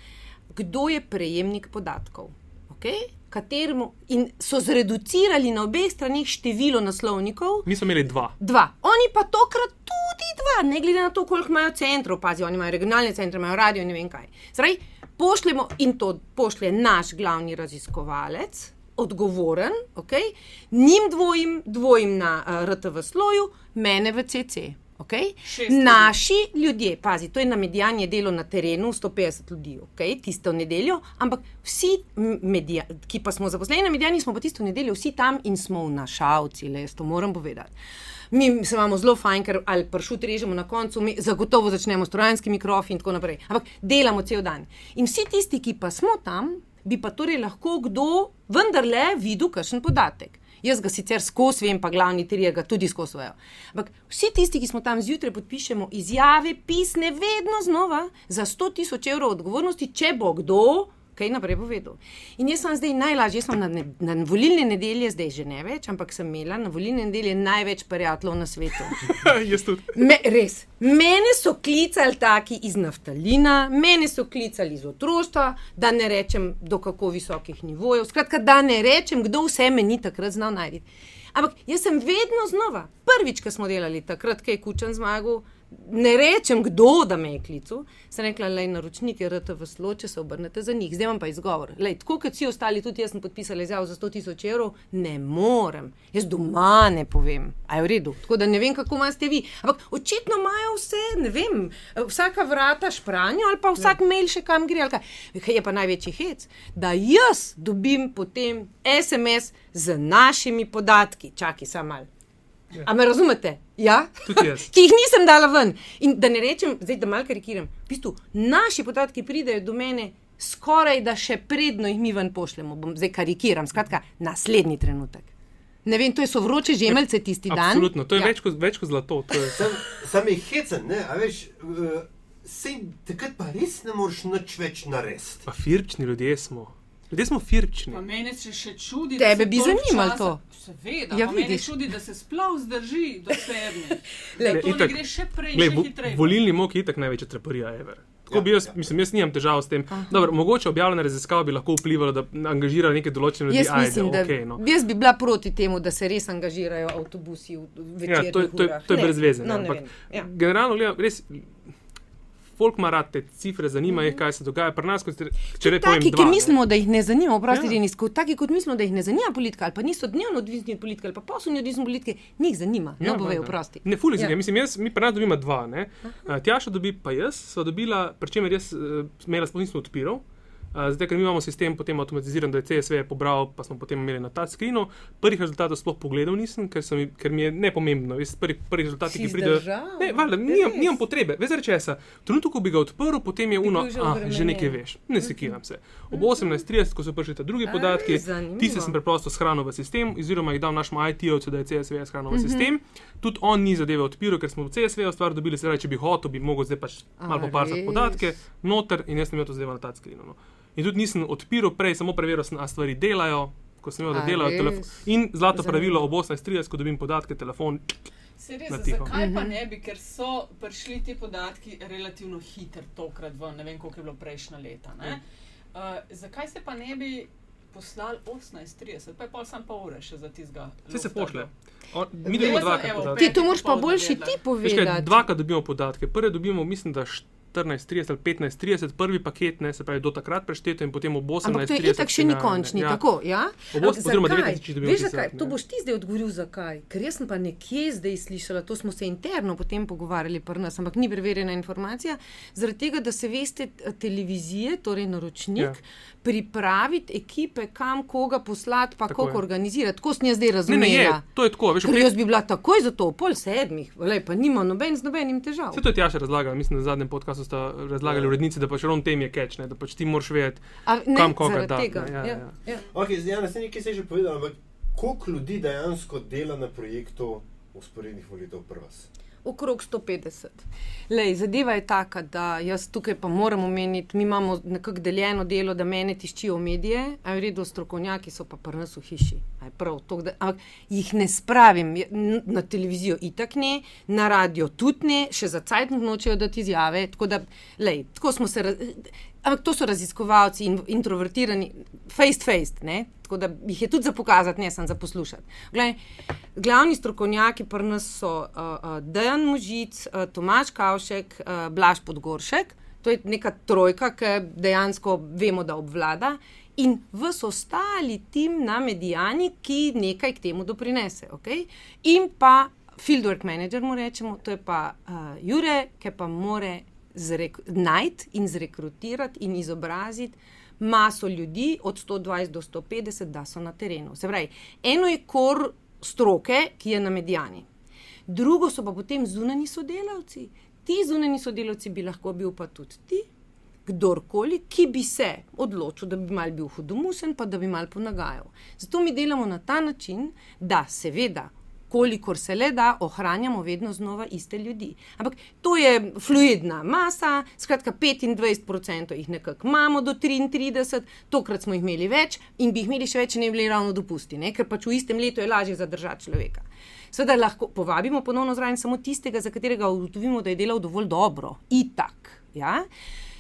C: kdo je prejemnik podatkov. Okay? Kateremu, in so zreducirali na obeh stranih število naslovnikov,
D: Mi smo imeli dva.
C: dva. Oni pa tokrat tudi dva, ne glede na to, koliko imajo centrov, pazi, oni imajo regionalne centre, imajo radio in ne vem kaj. Zdaj, pošljemo in to pošlje naš glavni raziskovalec, odgovoren, okay? njim dvojim, dvojim na uh, RTV sloju, mene v CC. Okay? Naši ljudje, pazi, to je na medijanje delo na terenu, 150 ljudi, okay? tisto nedeljo, ampak vsi, medija, ki pa smo zaposleni na medijani, smo pa tisto nedeljo vsi tam in smo vnašalci, le jaz to moram povedati. Mi se imamo zelo fajn, ker ali pršut režemo na koncu, mi zagotovo začnemo s trojanskimi mikrofi in tako naprej. Ampak delamo cel dan. In vsi tisti, ki pa smo tam, bi pa torej lahko kdo vendarle videl kakšen podatek. Jaz ga sicer skozi vem, pa glavni trije ga tudi skozi vejo. Ampak vsi tisti, ki smo tam zjutraj, podpišemo izjave, pisne, vedno znova za 100 tisoč evrov odgovornosti, če bo kdo kaj naprej povedal. In jaz sem zdaj najlažje, jaz sem na, ne, na volilne nedelje, zdaj že ne več, ampak sem imela na volilne nedelje največ prijateljev na svetu.
D: Jaz tudi.
C: Me, res. Mene so klicali taki iz naftalina, mene so klicali iz otroštva, da ne rečem do kako visokih nivojev. Skratka, da ne rečem, kdo vse me ni takrat znal najti. Ampak jaz sem vedno znova, prvič, ko smo delali takrat, ko je Kučan zmagal, ne rečem, kdo da me je klical, sem rekla, le naročnik je RTV slo, če se obrnete za njih. Zdaj imam pa izgovor. Lej, tako kot vsi ostali, tudi jaz sem podpisala izjavo za 100 tisoč evrov, ne morem. Jaz doma ne povem, a je v redu. Tako da ne vem, kako imate vi. Ampak očitno imajo vse, ne vem, vsaka vrata špranjo ali pa vsak ja. mail še kam gre. Kaj. je pa največji hec? Da jaz dobim potem SMS z našimi podatki. Čakaj, samo malo. A me razumete? Ja? Ki jih nisem dala ven. In da ne rečem, zdaj da malo karikiram, v bistvu naši podatki pridejo do mene skoraj da še predno jih mi ven pošljemo. Bom zdaj karikiram, skratka, naslednji trenutek. Ne vem, to je so vroče žemelce tisti dan.
D: Absolutno, to je Ja. več, kot, več kot zlato. to Je,
B: Sam, sam je hecen, ne, a veš, uh, sej takrat pa res ne moreš nič več narediti.
D: pa firčni ljudje smo. Ljudje smo firčni.
A: Pa mene se še čudi,
C: Tebe
A: da se
C: bi zanimalo
A: časa-
C: to.
A: Seveda,
C: Ja,
A: mene čudi, da se sploh zdrži do sedmih.
C: Lej,
A: Da to
D: itak-
A: gre še prej,
D: Glej,
A: še hitreje.
D: volilni mok je itak največja treparija ever. Tako
B: Ja,
D: bi jaz,
B: ja.
D: mislim, jaz nimam težav s tem. Dobro, mogoče objavljena raziskava bi lahko vplivala, da angažira neke določene ljudi.
C: Jaz mislim,
D: ajde,
C: da
D: okay, no.
C: jaz bi bila proti temu, da se res angažirajo avtobusi v v
D: Ja, to, to, to je brez veze.
C: No,
D: ampak.
C: Ja.
D: Generalno, gledam, res, folk ima rad te cifre, zanima
C: Mhm.
D: jih, kaj se dogaja. Pri nas, kot če ne povem,
C: Taki,
D: dva,
C: ki
D: ne.
C: mislimo, da jih ne zanima, oprosti,
D: Ja.
C: ja. Denis, kot taki, kot mislimo, da jih ne zanima politika, ali pa niso dnevno odvisni od politike, ali pa poslovno odvisni od politike, njih zanima. Ja, no, bove,
D: valjda.
C: oprosti.
D: Ne, fully
C: Ja.
D: ja. mislim, jaz, mi pri nas dobimo dva. ne. Uh, Tjaša dobi, pa jaz, sva dobila, pri čemer jaz uh, maila sploh nisem odpiral. Zdaj, ker mi imamo sistem potem avtomatiziran, da je CSV pobral, pa smo potem imeli na ta screenu. Prvih rezultatov sploh pogledal nisem, ker, sem, ker mi je nepomembno. Veš, Prvi, prvi rezultati,
C: Si
D: ki pridejo. Ne, valjda, nimam, nimam potrebe, veš, česa. V trenutku, ko bi ga odprl, potem je uno,
C: že
D: ah, že nekaj veš. Ne sekiram se. Ob 18.30, ko so prišli ta drugi podatki, ti se sem preprosto shranil v sistem, oziroma jih dal našemu IT-ovcu, da je CSV shranil
C: Mhm.
D: v sistem. Tudi on ni zadeve odpiral, ker smo v CSV stvar dobili, se pravi, če bi hotel, bi mogel zdaj pač malo poparsati
C: res?
D: podatke noter in jaz sem imel to zdaj na touchscreenu. No. In tudi nisem odpiral prej, samo preveril sem, a stvari delajo. Ko sem imel, da delajo telefon. In zlato
C: Zanimivo.
D: pravilo ob 18.30, ko dobim podatke, telefon.
A: Se res, zakaj
C: Mhm.
A: pa ne bi, ker so prišli ti podatki relativno hitro tokrat ven, ne vem koliko je bilo prejšnja leta. ne. Uh, zakaj se pa ne bi poslali 18.30, pa je pol sam pol ure še za tizga.
D: Vse se pošle. On, mi dobimo dvakrat podatke.
C: Ti to moraš pa boljši ti povedati.
D: dvakrat dobimo podatke. Prvi dobimo, mislim, da 14.30 ali 15.30, prvi paket, ne, se pravi, do takrat prešteto in potem ob 18.30.
C: Ampak to je itak še ni končni,
D: Ja.
C: tako, ja?
D: Ob
C: Ampak
D: osem- oziroma
C: zakaj?
D: 19 dobimo
C: Veš
D: tiskat,
C: zakaj? To
D: ne.
C: boš ti zdaj odgovoril, zakaj. Ker jaz sem pa nekje zdaj slišala, to smo se interno potem pogovarjali pri nas, ampak ni preverjena informacija, zaradi tega, da se veste t- televizije, torej naročnik,
D: Ja.
C: Pripraviti ekipe, kam koga poslati, pa
D: Tako
C: kako
D: je.
C: organizirati. Tako sem jaz zdaj
D: Ne,
C: razumela.
D: ne, je, to je tako. Veš,
C: Ker jaz bi bila takoj za to, pol sedmih, lej, pa nima noben z nobenim težav.
D: Vse to je Tjaša razlagala, mislim, da v zadnjem podkastu sta razlagali
B: Ja.
D: urednici, da pač ravno tem je catch, ne, da pač ti moraš vedeti.
C: A, ne,
D: kam koga dati,
C: tega,
D: ne, ja,
C: ja,
D: ja.
C: ja.
B: Ok, zdaj ja, naslednji, ki ste že povedali, ampak koliko ljudi dejansko dela na projektu usporednih volitev pri vas?
C: Okrog 150. Lej, zadeva je taka, da jaz tukaj pa moram omeniti, mi imamo nekako deljeno delo, da mene tiščijo medije, a je v redu, strokovnjaki so pa pri nas v hiši. Prav, to, da, ampak jih ne spravim na televizijo, itak ne, na radio tudi ne, še za cajt nočejo dati izjave. Tako da, lej, tako smo se. raz- Ampak to so raziskovalci in introvertirani, face to face, ne? tako da jih je tudi za pokazati, ne samo za poslušati. Glavni strokovnjaki pri nas so uh, uh, Dejan Možic, uh, Tomaš Kavšek, uh, Blaž Podgoršek, to je neka trojka, ki dejansko vemo, da obvlada. In vse ostali tim na medijani, ki nekaj k temu doprinese. Okay? In pa fieldwork manager, mu rečemo, to je pa uh, Jure, ki pa more najti in zrekrutirati in izobraziti maso ljudi, od 120 do 150, da so na terenu. Se pravi, eno je kor stroke, ki je na medijani, drugo so pa potem zunani sodelavci. Ti zunani sodelavci bi lahko bil pa tudi ti, kdorkoli, ki bi se odločil, da bi mal bil hudomusen, pa da bi mal ponagajal. Zato mi delamo na ta način, da seveda kolikor se le da, ohranjamo vedno znova iste ljudi. Ampak to je fluidna masa, skratka 25% jih nekako imamo do 33, tokrat smo jih imeli več in bi jih imeli še več, če ne bi bili ravno dopusti, ne? ker pač v istem letu je lažje zadržati človeka. Seveda lahko povabimo ponovno zraven samo tistega, za katerega ugotovimo, da je delal dovolj dobro, itak. Ja?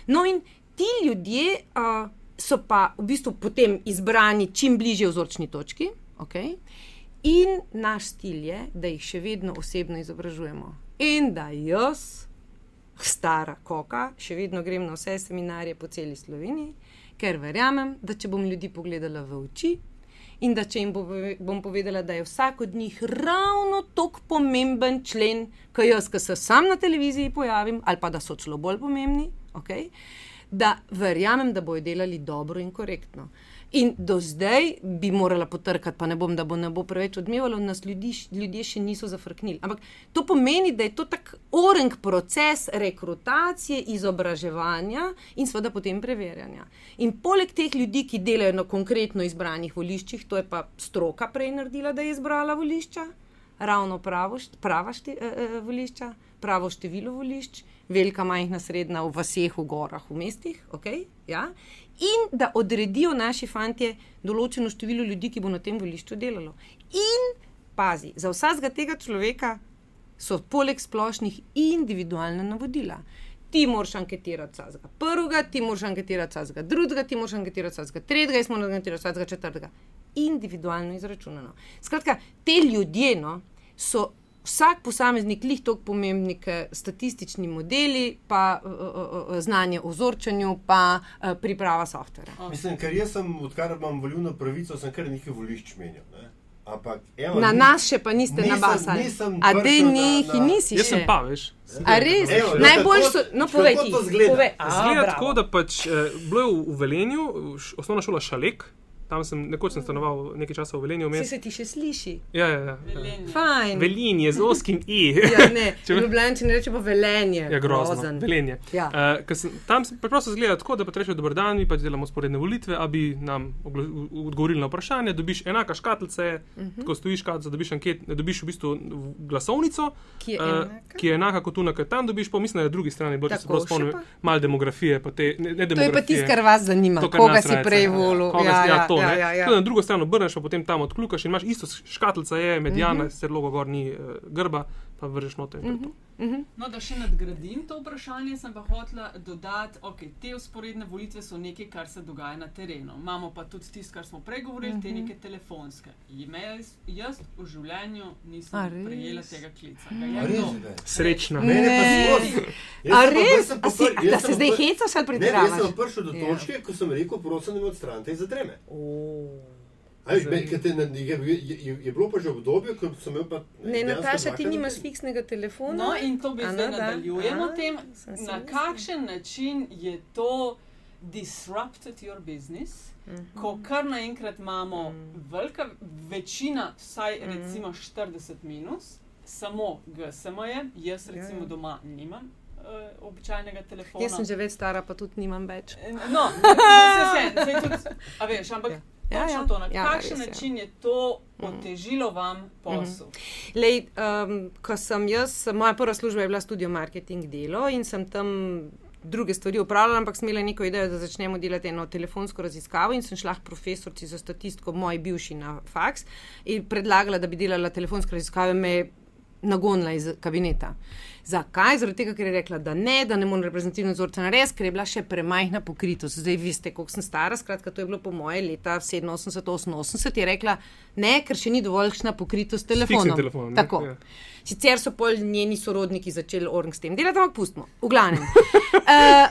C: No in ti ljudje uh, so pa v bistvu potem izbrani čim bližje vzorčni točki. Okay? In naš stil je, da jih še vedno osebno izobražujemo. In da jaz, stara koka, še vedno grem na vse seminarje po celi Sloveniji, ker verjamem, da če bom ljudi pogledala v oči in da če jim bo, bom povedala, da je vsak od njih ravno tako pomemben člen, kot jaz, ki se sam na televiziji pojavim, ali pa da so celo bolj pomembni, okay, da verjamem, da bojo delali dobro in korektno. In do zdaj bi morala potrkati, pa ne bom, da bo ne bo preveč odmevalo, nas ljudi, ljudje še niso zafrknili. Ampak to pomeni, da je to tak orang proces rekrutacije, izobraževanja in seveda potem preverjanja. In poleg teh ljudi, ki delajo na konkretno izbranih voliščih, to je pa stroka prej naredila, da je izbrala volišča, ravno pravo, prava šte, eh, volišča, pravo število volišč, velika, majhna, srednja, v vseh, v gorah, v mestih. Okay, ja? in da odredijo naši fanti določeno število ljudi, ki bo na tem volišču delalo. In pazi, za vsakega tega človeka so poleg splošnih individualna navodila. Ti moraš anketirati vsakega prvega, ti moraš anketirati vsakega drugega, ti moraš anketirati vsakega tretjega, jaz moram anketirati vsakega četrtega. Individualno izračunano. Skratka, te ljudje no, so vsak posameznik lih tako pomembni, kot statistični modeli, pa uh, uh, znanje o ozorčanju, pa uh, priprava softvera.
B: Mislim, ker jaz sem, odkar imam volilno pravico, sem kar nekaj volišč menjal. Ne? Ampak, evo,
C: na nas še pa niste
B: nisem-
C: nabasali.
B: nisem
C: A
B: prišel
C: dej
B: na-
C: nisi
D: Jaz
C: še.
D: sem pa, veš.
C: A res?
B: Evo,
C: Najbolj
B: kako-
C: so, no povej ti.
B: izgleda?
C: Povej. A,
D: Zgleda tako, da pač, eh, bilo je v, v Velenju, š- osnovna šola Šalek, tam sem nekoč sem stanoval nekaj časa v Velenju.
C: Vse se ti še sliši.
D: Ja, ja, ja.
A: Velenje.
C: Fajn.
D: Velin je z oskim i.
C: Ja, ne,
D: Če
C: Ljubljančani reče pa velenje.
D: Ja, grozno.
C: grozen.
D: Velenje.
C: Ja.
D: Uh, ker sem, tam se preprosto zgleda tako, da pa rečeš, dober dan, mi pač delamo sporedne volitve, a bi nam odgovorili na vprašanje. Dobiš enaka škatlica, uh
C: Mhm.
D: -huh. ko stojiš škatlica, dobiš, anket, dobiš v bistvu glasovnico,
C: Ki je
D: eh,
C: enaka?
D: ki je enaka kot tu, na kateri tam dobiš, pa mislim, da je na drugi strani, bilo, če se
C: Tako,
D: prav spomnim, malo demografije, pa te, ne, ne
C: To je pa tisto,
D: demografije.
C: kar vas zanima.
D: To, kar
C: Koga si prej
D: ja.
C: volil? Ja,
D: si-
C: ja,
D: to,
C: ja,
D: ne.
C: ja, ja.
D: Da na drugo stran obrneš, pa potem tam odkljukaš in imaš isto škatlica, je medijana. -huh. sicer logo gor ni uh, grba, pa vržeš noter. in to je to.
A: No, da še nadgradim to vprašanje, sem pa hotela dodati, da okay, te usporedne volitve so nekaj, kar se dogaja na terenu. Imamo pa tudi tisto, kar smo prej govorili, uh -huh. te
C: Mhm.
A: neke telefonske. Jaz, jaz v življenju nisem
C: A res?
A: prejela tega klica.
B: Res,
A: kdo?
B: ne?
C: Ne.
B: Mene pa
C: A res? A si- a da se zdaj hecaš ali
B: Ne, jaz
C: pretiravaš?
B: sem prišel do
C: Ja.
B: točke, ko sem rekel, prosim, da me odstranite iz zadreme.
C: O.
B: A veš, me- ker te ne- Je, je, je, je bilo pa že obdobje, ko sem imel pa.
C: Ne, Nataša, ti nimaš fiksnega telefona.
A: No, in to bi zdaj
C: no, da.
A: nadaljujemo
C: A,
A: tem, na kakšen način je to disrupted your business.
C: Mhm.
A: Ko kar naenkrat imamo
C: Mm.
A: velika večina, vsaj recimo 40 minus, samo GSM je, jaz
C: Ja,
A: recimo
C: ja.
A: doma nimam uh, običajnega telefona.
C: Jaz sem že več stara, pa tudi nimam več.
A: No, zdaj se zdaj tudi, a veš, ampak
C: Ja.
A: Ja.
C: Ja,
A: to, na
C: Ja,
A: kakšen
C: res
A: način je to otežilo vam posel.
C: Lej, um, ko sem jaz, moja prva služba je bila studio marketing delo in sem tam druge stvari upravljala, ampak sem imela neko idejo, da začnemo delati eno telefonsko raziskavo in sem šla k profesorci za statistiko, moj bivši na faks, in predlagala, da bi delala telefonske raziskave, me nagonila iz kabineta. Zakaj? Zaradi tega, ker je rekla, da ne, da ne morem reprezentativno vzorce narediti, ker je bila še premajhna pokritost. Zdaj, veste, koliko sem stara, skratka, to je bilo po moje leta 87-88, je rekla, ne, ker še ni dovoljšna pokritost telefonom.
D: telefonom?
C: Tako.
D: Ja.
C: Sicer so pol njeni sorodniki začeli orang s tem delati, ampak pustimo. V glavnem. Uh,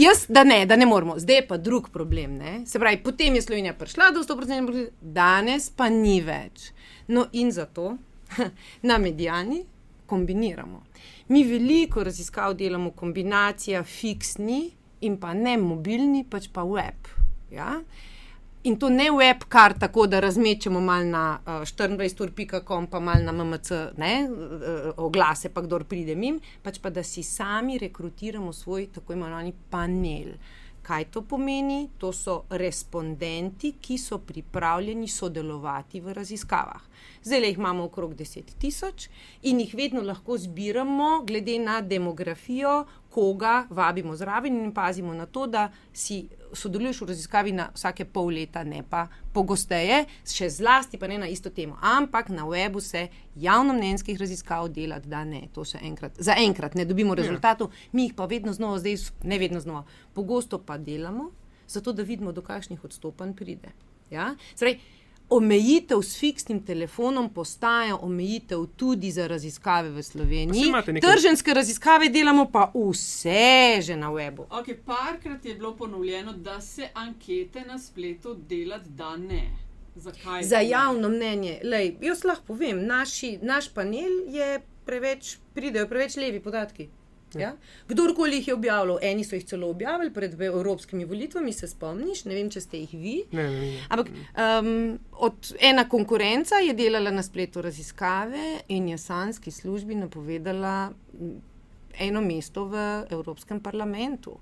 C: jaz, da ne, da ne moramo. Zdaj je pa drug problem. Ne? Se pravi, potem je Slovenija prišla do 100%, pokritosti, danes pa ni več. No in zato na medijani kombiniramo. Mi veliko raziskav delamo kombinacija fiksni in pa ne mobilni, pač pa web. Ja? In to ne web, kar tako, da razmečemo malo na uh, 24.com, pa malo na MMC, ne, uh, oglase, pa kdo pride mim, pač pa da si sami rekrutiramo svoj tako imenovani panel. Kaj to pomeni? To so respondenti, ki so pripravljeni sodelovati v raziskavah. Zdaj le jih imamo okrog 10 tisoč in jih vedno lahko zbiramo, glede na demografijo, koga vabimo zraven in pazimo na to, da si sodeluješ v raziskavi na vsake pol leta, ne pa pogosteje, še zlasti pa ne na isto temo. Ampak na webu se javnomnenjskih raziskav dela, da ne, to se enkrat, za enkrat ne dobimo rezultatov, mi jih pa vedno znova, zdaj ne vedno znova, pogosto pa delamo, zato da vidimo, do kakšnih odstopanj pride. Ja? Zdaj, omejitev s fiksnim telefonom postaja omejitev tudi za raziskave v Sloveniji.
D: nekaj-
C: Trženske raziskave delamo pa vse že na webu.
A: Okay, parkrat je bilo ponovljeno, da se ankete na spletu delati da ne. Zakaj?
C: Za javno mnenje. Lej, jaz lahko povem, naši, naš panel je preveč, pridejo preveč levi podatki. Ja? Kdorkoli jih je objavljal, eni so jih celo objavili pred evropskimi volitvami, se spomniš, ne vem, če ste jih vi.
D: Ne, ne, ne.
C: Ampak um, od ena konkurenca je delala na spletu raziskave in je sanski službi napovedala eno mesto v Evropskem parlamentu.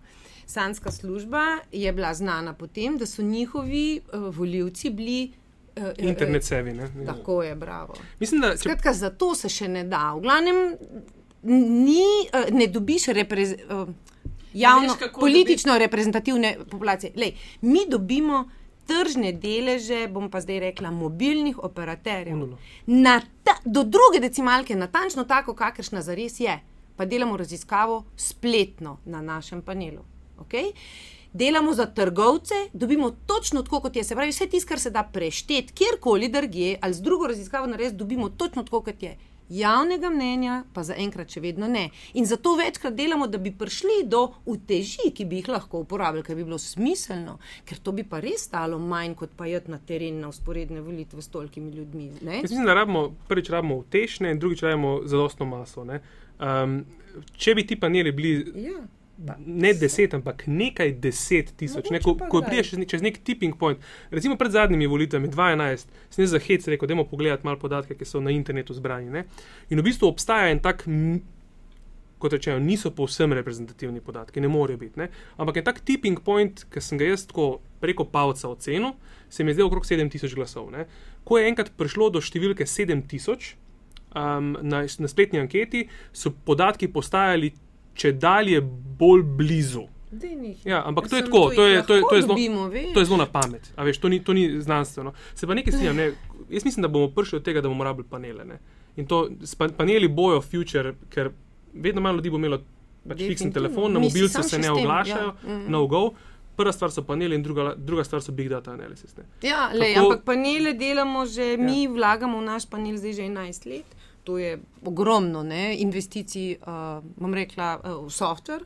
C: Sanska služba je bila znana po tem, da so njihovi uh, voljivci bili. Uh,
D: Internet sevi. Ne?
C: Tako je, bravo.
D: Mislim, da če
C: Skratka, zato se še ne da. V glavnem, ni, eh, ne dobiš reprez, eh, javno,
A: veš,
C: politično reprezentativne populacije. Lej, mi dobimo tržne deleže, bom pa zdaj rekla, mobilnih operaterjev. Ta, do druge decimalke, natančno tako, kakršna zares je. Pa delamo raziskavo spletno na našem panelu. Okay? Delamo za trgovce, dobimo točno tako, kot je. Se pravi, vse tisto, kar se da prešteti, kjerkoli drugje, ali z drugo raziskavo narediti, dobimo točno tako, kot je. Javnega mnenja pa zaenkrat še vedno ne. In zato večkrat delamo, da bi prišli do uteži, ki bi jih lahko uporabljali, ker bi bilo smiselno, ker to bi pa res stalo manj, kot pa jeti na teren na usporedne volitve s tolkimi ljudmi. Ne?
D: Jaz mislim, da rabimo, prvič rabimo utešne in drugič rabimo zadostno maso. ne. Um, če bi ti paneli bili
C: Ja. Pa,
D: ne deset, ampak nekaj deset tisoč, ne, ko, ko
C: kdaj.
D: prideš čez, čez nek tipping point. Recimo pred zadnjimi volitvami, 2011, sem za hec rekel, da pogledati malo podatke, ki so na internetu zbrani. Ne? In v bistvu obstaja en tak, kot rečeno, niso povsem reprezentativni podatki, ne morejo biti. Ne? Ampak je tak tipping point, ki sem ga jaz tako preko palca ocenil, se mi je zdel okrog 7000 glasov. Ne? Ko je enkrat prišlo do številke 7000 um, na, na spletni anketi, so podatki postajali če dalje bolj blizu. Ja, ampak to je tako, to je, to je, to je, zelo, to je zelo na pamet. A Veš, to, ni, to ni znanstveno. Se pa nekaj strinjam. Ne? Jaz mislim, da bomo prišli od tega, da bomo rabili panele. Ne? In to paneli bojo future, ker vedno manj ljudi bo imelo pač fiksen telefon, na
C: samo
D: se ne
C: tem,
D: oglašajo,
C: ja. Mhm.
D: no go. Prva stvar so paneli, in druga, druga stvar so big data analysis. Ne?
C: Ja, lej,
D: Kako-
C: ampak panele delamo že, ja. mi vlagamo v naš panel zdaj že 11 let. To je ogromno ne, investicij, uh, bom rekla, uh, v softver,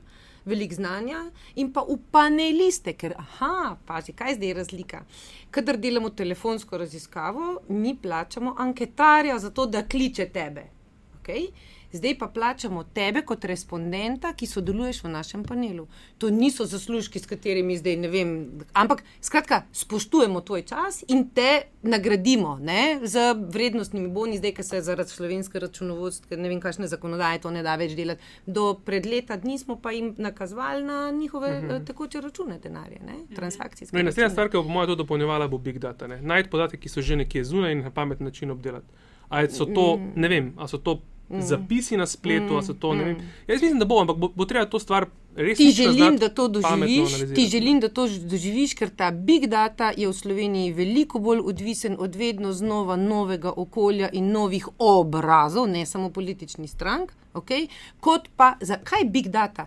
C: veliko znanja in pa v paneliste, ker, aha, pazi, kaj je zdaj razlika. Kadar delamo telefonsko raziskavo, mi plačamo anketarja za to, da kliče tebe. Okay? Zdaj pa plačamo tebe kot respondenta, ki sodeluješ v našem panelu. To niso zaslužki, s katerimi zdaj ne vem. Ampak, skratka, spoštujemo tvoj čas in te nagradimo ne, z vrednostnimi boni, zdaj, ker se zaradi slovenske računovodske, ne vem, kakšne zakonodaje to ne da več delati. Do pred leta dni smo pa jim nakazovali na njihove uh -huh. tekoče račune denarja, ne, transakcijske.
D: No in naslednja stvar, ki bo mojem to dopolnjevala, bo big data. Najti podatke, ki so že nekje zunaj in na pameten način obdelati. Ali so to,
C: Mm.
D: ne vem, ali so to zapisi na spletu, ali so to, ne vem. Jaz mislim, da bo, ampak bo, bo treba to stvar res
C: Ti želim, da to doživiš, ti želim, da to doživiš, ker ta big data je v Sloveniji veliko bolj odvisen od vedno znova novega okolja in novih obrazov, ne samo političnih strank, okay? kot pa zakaj big data.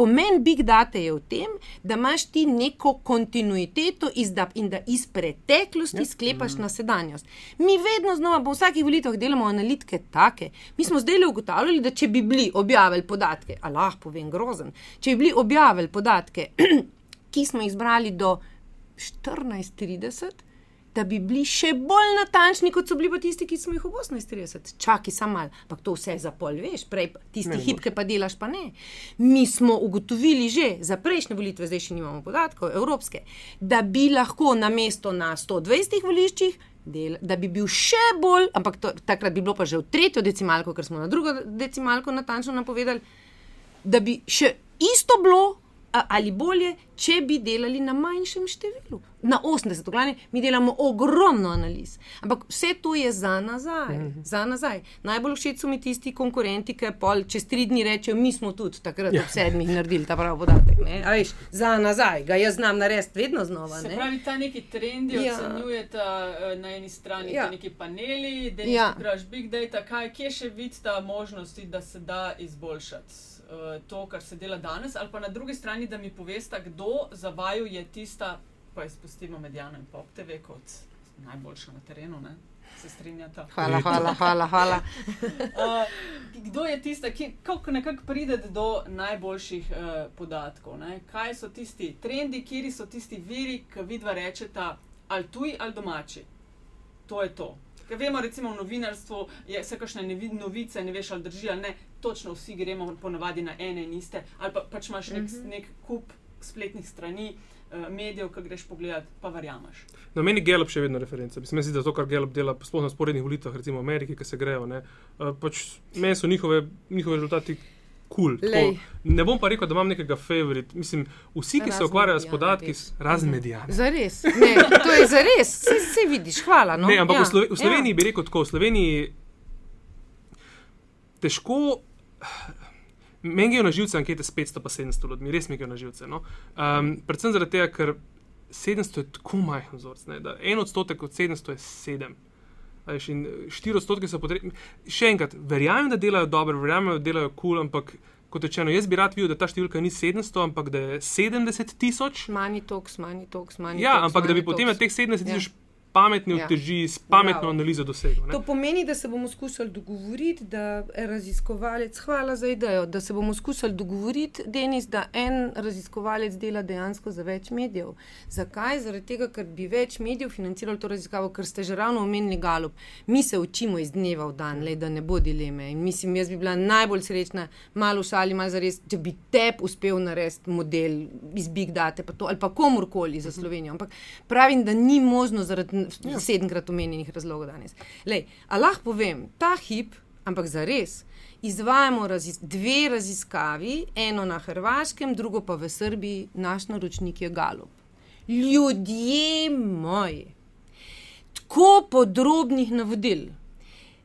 C: Pomen big data je v tem, da imaš ti neko kontinuiteto iz, da, in da iz preteklosti ja. sklepaš na sedanjost. Mi vedno znova, po vsakih volitvah, delamo analitike take. Mi smo zdaj le ugotavljali, da če bi bili objavili podatke, a lahko povem grozen, če bi bili objavili podatke, ki smo jih zbrali do 14:30, da bi bili še bolj natančni, kot so bili pa tisti, ki smo jih ob 18:30. Čakaj, samo malo, ampak to vse za pol, veš, prej pa tisti
D: Ne, ne
C: hip, ki pa delaš, pa ne. Mi smo ugotovili že za prejšnje volitve, zdaj še nimamo podatkov, evropske, da bi lahko na mesto na 120 voliščih. Del, da bi bil še bolj, ampak to, takrat bi bilo pa že v tretjo decimalko, ker smo na drugo decimalko natančno napovedali, da bi še isto bilo ali bolje, če bi delali na manjšem številu. Na 80, v glavnem, mi delamo ogromno analiz. Ampak vse to je za nazaj. Mm -hmm. za nazaj. Najbolj všeč so mi tisti konkurenti, ki pol čez tri dni rečejo, mi smo tudi takrat ja. ob sedmih naredili ta pravi podatek. ne. Veš, za nazaj, ga jaz znam narediti vedno znova.
A: Se
C: Ne?
A: pravi, ta neki trendi
C: Ja.
A: ja. ocenjujeta eh, na eni strani
C: Ja.
A: neki paneli, da
C: Ja.
A: ja. praviš big data, kaj, kje še vidita možnosti, da se da izboljšati uh, to, kar se dela danes, ali pa na drugi strani, da mi povesta, kdo za vaju je tista, pa izpustimo Medijano in Pop TV kot najboljša na terenu. Ne? Se strinjate?
C: Hvala, hvala, hvala. hvala.
A: Uh, kdo je tisti, ki kako nekako pride do najboljših uh, podatkov? Ne? Kaj so tisti trendi, kje so tisti viri, ki vidva rečete, ali tuji ali domači? To je to. Ker vemo, recimo v novinarstvu je vse kakšne novice, ne veš ali drži ali ne, točno vsi gremo ponavadi na ene in iste, ali pa pač imaš nek, nek kup spletnih strani, uh, medijev, ki greš pogledat, pa verjameš.
D: Na meni je Gallup še vedno referenca. Mislim, da to, kar Gallup dela, sploh na sporednih volitvah, recimo v Ameriki, ki se grejo, ne, uh, pač meni so njihove, njihove rezultati kul. Cool,
C: Glej.
D: ne bom pa rekel, da imam nekega favorit. Mislim, vsi, ki se ukvarjajo s podatki,
C: res.
D: razen medijane.
C: Zares. Ne, to je zares. Vse, vse vidiš, hvala. No.
D: Ne, ampak
C: ja.
D: v, Slove, v Sloveniji ja. bi rekel tako, v Sloveniji težko. Meni je na živce ankete s 500 pa 700 ljudmi, res mi je na živce. No? Um, predvsem zaradi tega, ker 700 je tako majhen vzorc. Ne? da En odstotek od 700 je 7. A veš, In 4 odstotke so potrebni. Še enkrat, verjamem, da delajo dobro, verjamem, da delajo kul, cool, ampak kot rečeno, jaz bi rad videl, da ta številka ni 700, ampak da je 70 tisoč.
C: Manj toks, manj toks, manj
D: Ja,
C: toks,
D: ampak da bi potem na teh 70
C: Ja.
D: Pametni
C: Ja.
D: uteži, s pametno
C: Bravo.
D: analizo dosegel. ne.
C: To pomeni, da se bomo skušali dogovoriti, da raziskovalec, hvala za idejo, da se bomo skušali dogovoriti, Denis, da en raziskovalec dela dejansko za več medijev. Zakaj? Zaradi tega, ker bi več medijev financiralo to raziskavo, ker ste že ravno omenili Galup. Mi se učimo iz dneva v dan, le, da ne bo dileme. In mislim, jaz bi bila najbolj srečna, malo šali, malo zares, če bi tep uspel narediti model iz Big Data pa to, ali pa komorkoli za Slovenijo. Ampak pravim, da ni možno zaradi ja. sedemkrat omenjenih razlogov danes. Lej, a lahko povem, ta hip, ampak za res. Izvajamo razis dve raziskavi, eno na Hrvaškem, drugo pa v Srbiji, naš naročnik je Galup. Ljudje moji, tako podrobnih navodil,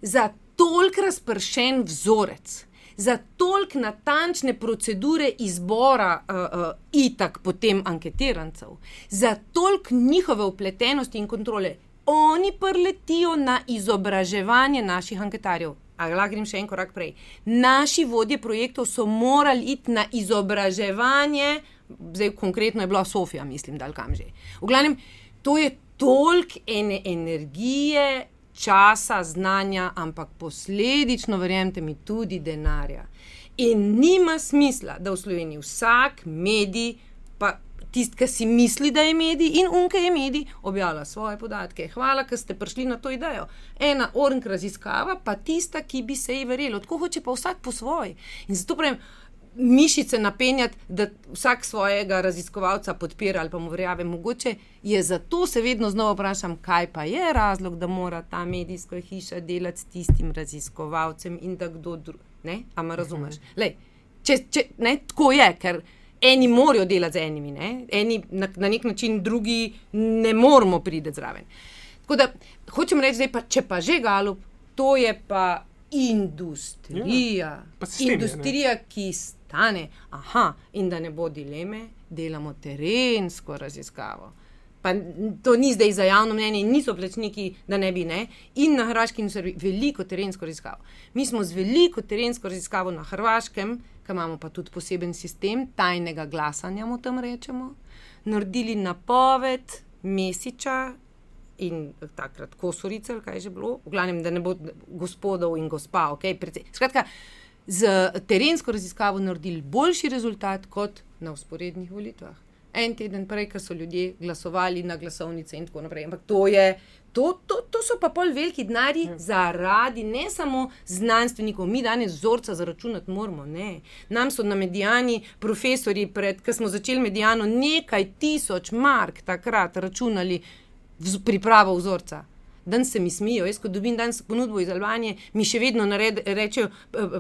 C: za toliko razpršen vzorec, za toliko natančne procedure izbora uh, uh, itak potem anketirancev, za toliko njihove upletenosti in kontrole. Oni prletijo na izobraževanje naših anketarjev. A lahko grem še en korak prej. Naši vodje projektov so morali iti na izobraževanje, zdaj konkretno je bila Sofija, mislim, da ali kam že. V glavnem, to je toliko ene energije, časa, znanja, ampak posledično, verjemite mi, tudi denarja. In nima smisla, da v Sloveniji vsak medij, pa tisti, ki si misli, da je medij in unke je medij, objavlja svoje podatke. Hvala, ker ste prišli na to idejo. Ena ornk raziskava, pa tista, ki bi se ji verjelo. Tako hoče pa vsak po svoj. In zato pravim. Mišice napenjati, da vsak svojega raziskovalca podpira ali pa mu verjame. Mogoče je zato se vedno znova vprašam, kaj pa je razlog, da mora ta medijska hiša delati s tistim raziskovalcem in da kdo drug. Ampak razumeš? Lej, če, če, ne, tako je, ker eni morajo delati z enimi, ne? eni na, na nek način, drugi ne moramo priti zraven. Tako da hočem reči, da pa, če pa že galup, to je pa industrija.
D: Ja, pa sistem je, ne.
C: industrija, ki stane. Aha, in da ne bo dileme, delamo terensko raziskavo. Pa to ni zdaj za javno mnenje, niso plačniki, da ne bi ne. In na Hrvaškem Srbiji veliko terensko raziskavo. Mi smo z veliko terensko raziskavo na Hrvaškem, ki imamo pa tudi poseben sistem tajnega glasanja, mu tam rečemo, naredili napoved Mesiča in takrat Kosorice, ali kaj je že bilo, v glavnem, da ne bo gospodov in gospa, ok, precej. Skratka, z terensko raziskavo naredili boljši rezultat kot na usporednih volitvah. En teden prej, ko so ljudje glasovali na glasovnice in tako naprej. Ampak to, je, to, to, to so pa pol veliki denarji zaradi ne samo znanstvenikov, mi danes vzorca zaračunati moramo. Ne. Nam so na medijani profesori, pred, ko smo začeli medijano, nekaj tisoč mark takrat računali pripravo vzorca. Dan se mi smijo, jaz ko dobim danes ponudbo iz Albanije, mi še vedno nared, rečejo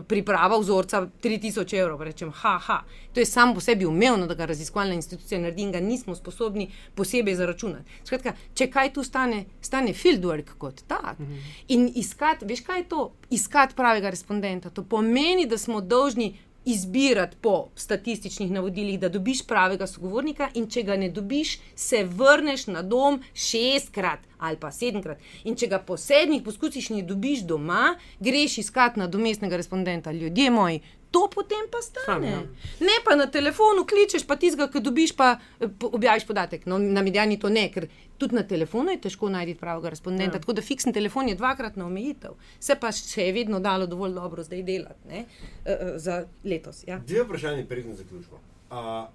C: priprava vzorca 3000 evrov. Rečem, ha, ha. To je samo po sebi umevno, da ga raziskovalna institucija naredi in ga nismo sposobni posebej zaračunati. Skratka, če kaj tu stane, stane fieldwork kot tak. In iskati, veš kaj je to? Iskati pravega respondenta. To pomeni, da smo dolžni izbirati po statističnih navodilih, da dobiš pravega sogovornika, in če ga ne dobiš, se vrneš na dom šestkrat ali pa sedemkrat. In če ga po sedmih poskusih ne dobiš doma, greš iskat nadomestnega respondenta. Ljudje moji, To potem pa stane.
D: Stane, ja.
C: Ne pa na telefonu kličeš, pa tizga, ki dobiš, pa eh, po- objaviš podatek. No, na medijani to ne, ker tudi na telefonu je težko najti pravega respondenta. Ja. Tako da fiksen telefon je dvakratna omejitev. Se pa še je vedno dalo dovolj dobro zdaj delati ne? uh, za letos. Ja.
B: Dve vprašanje, preden zaključimo. Uh,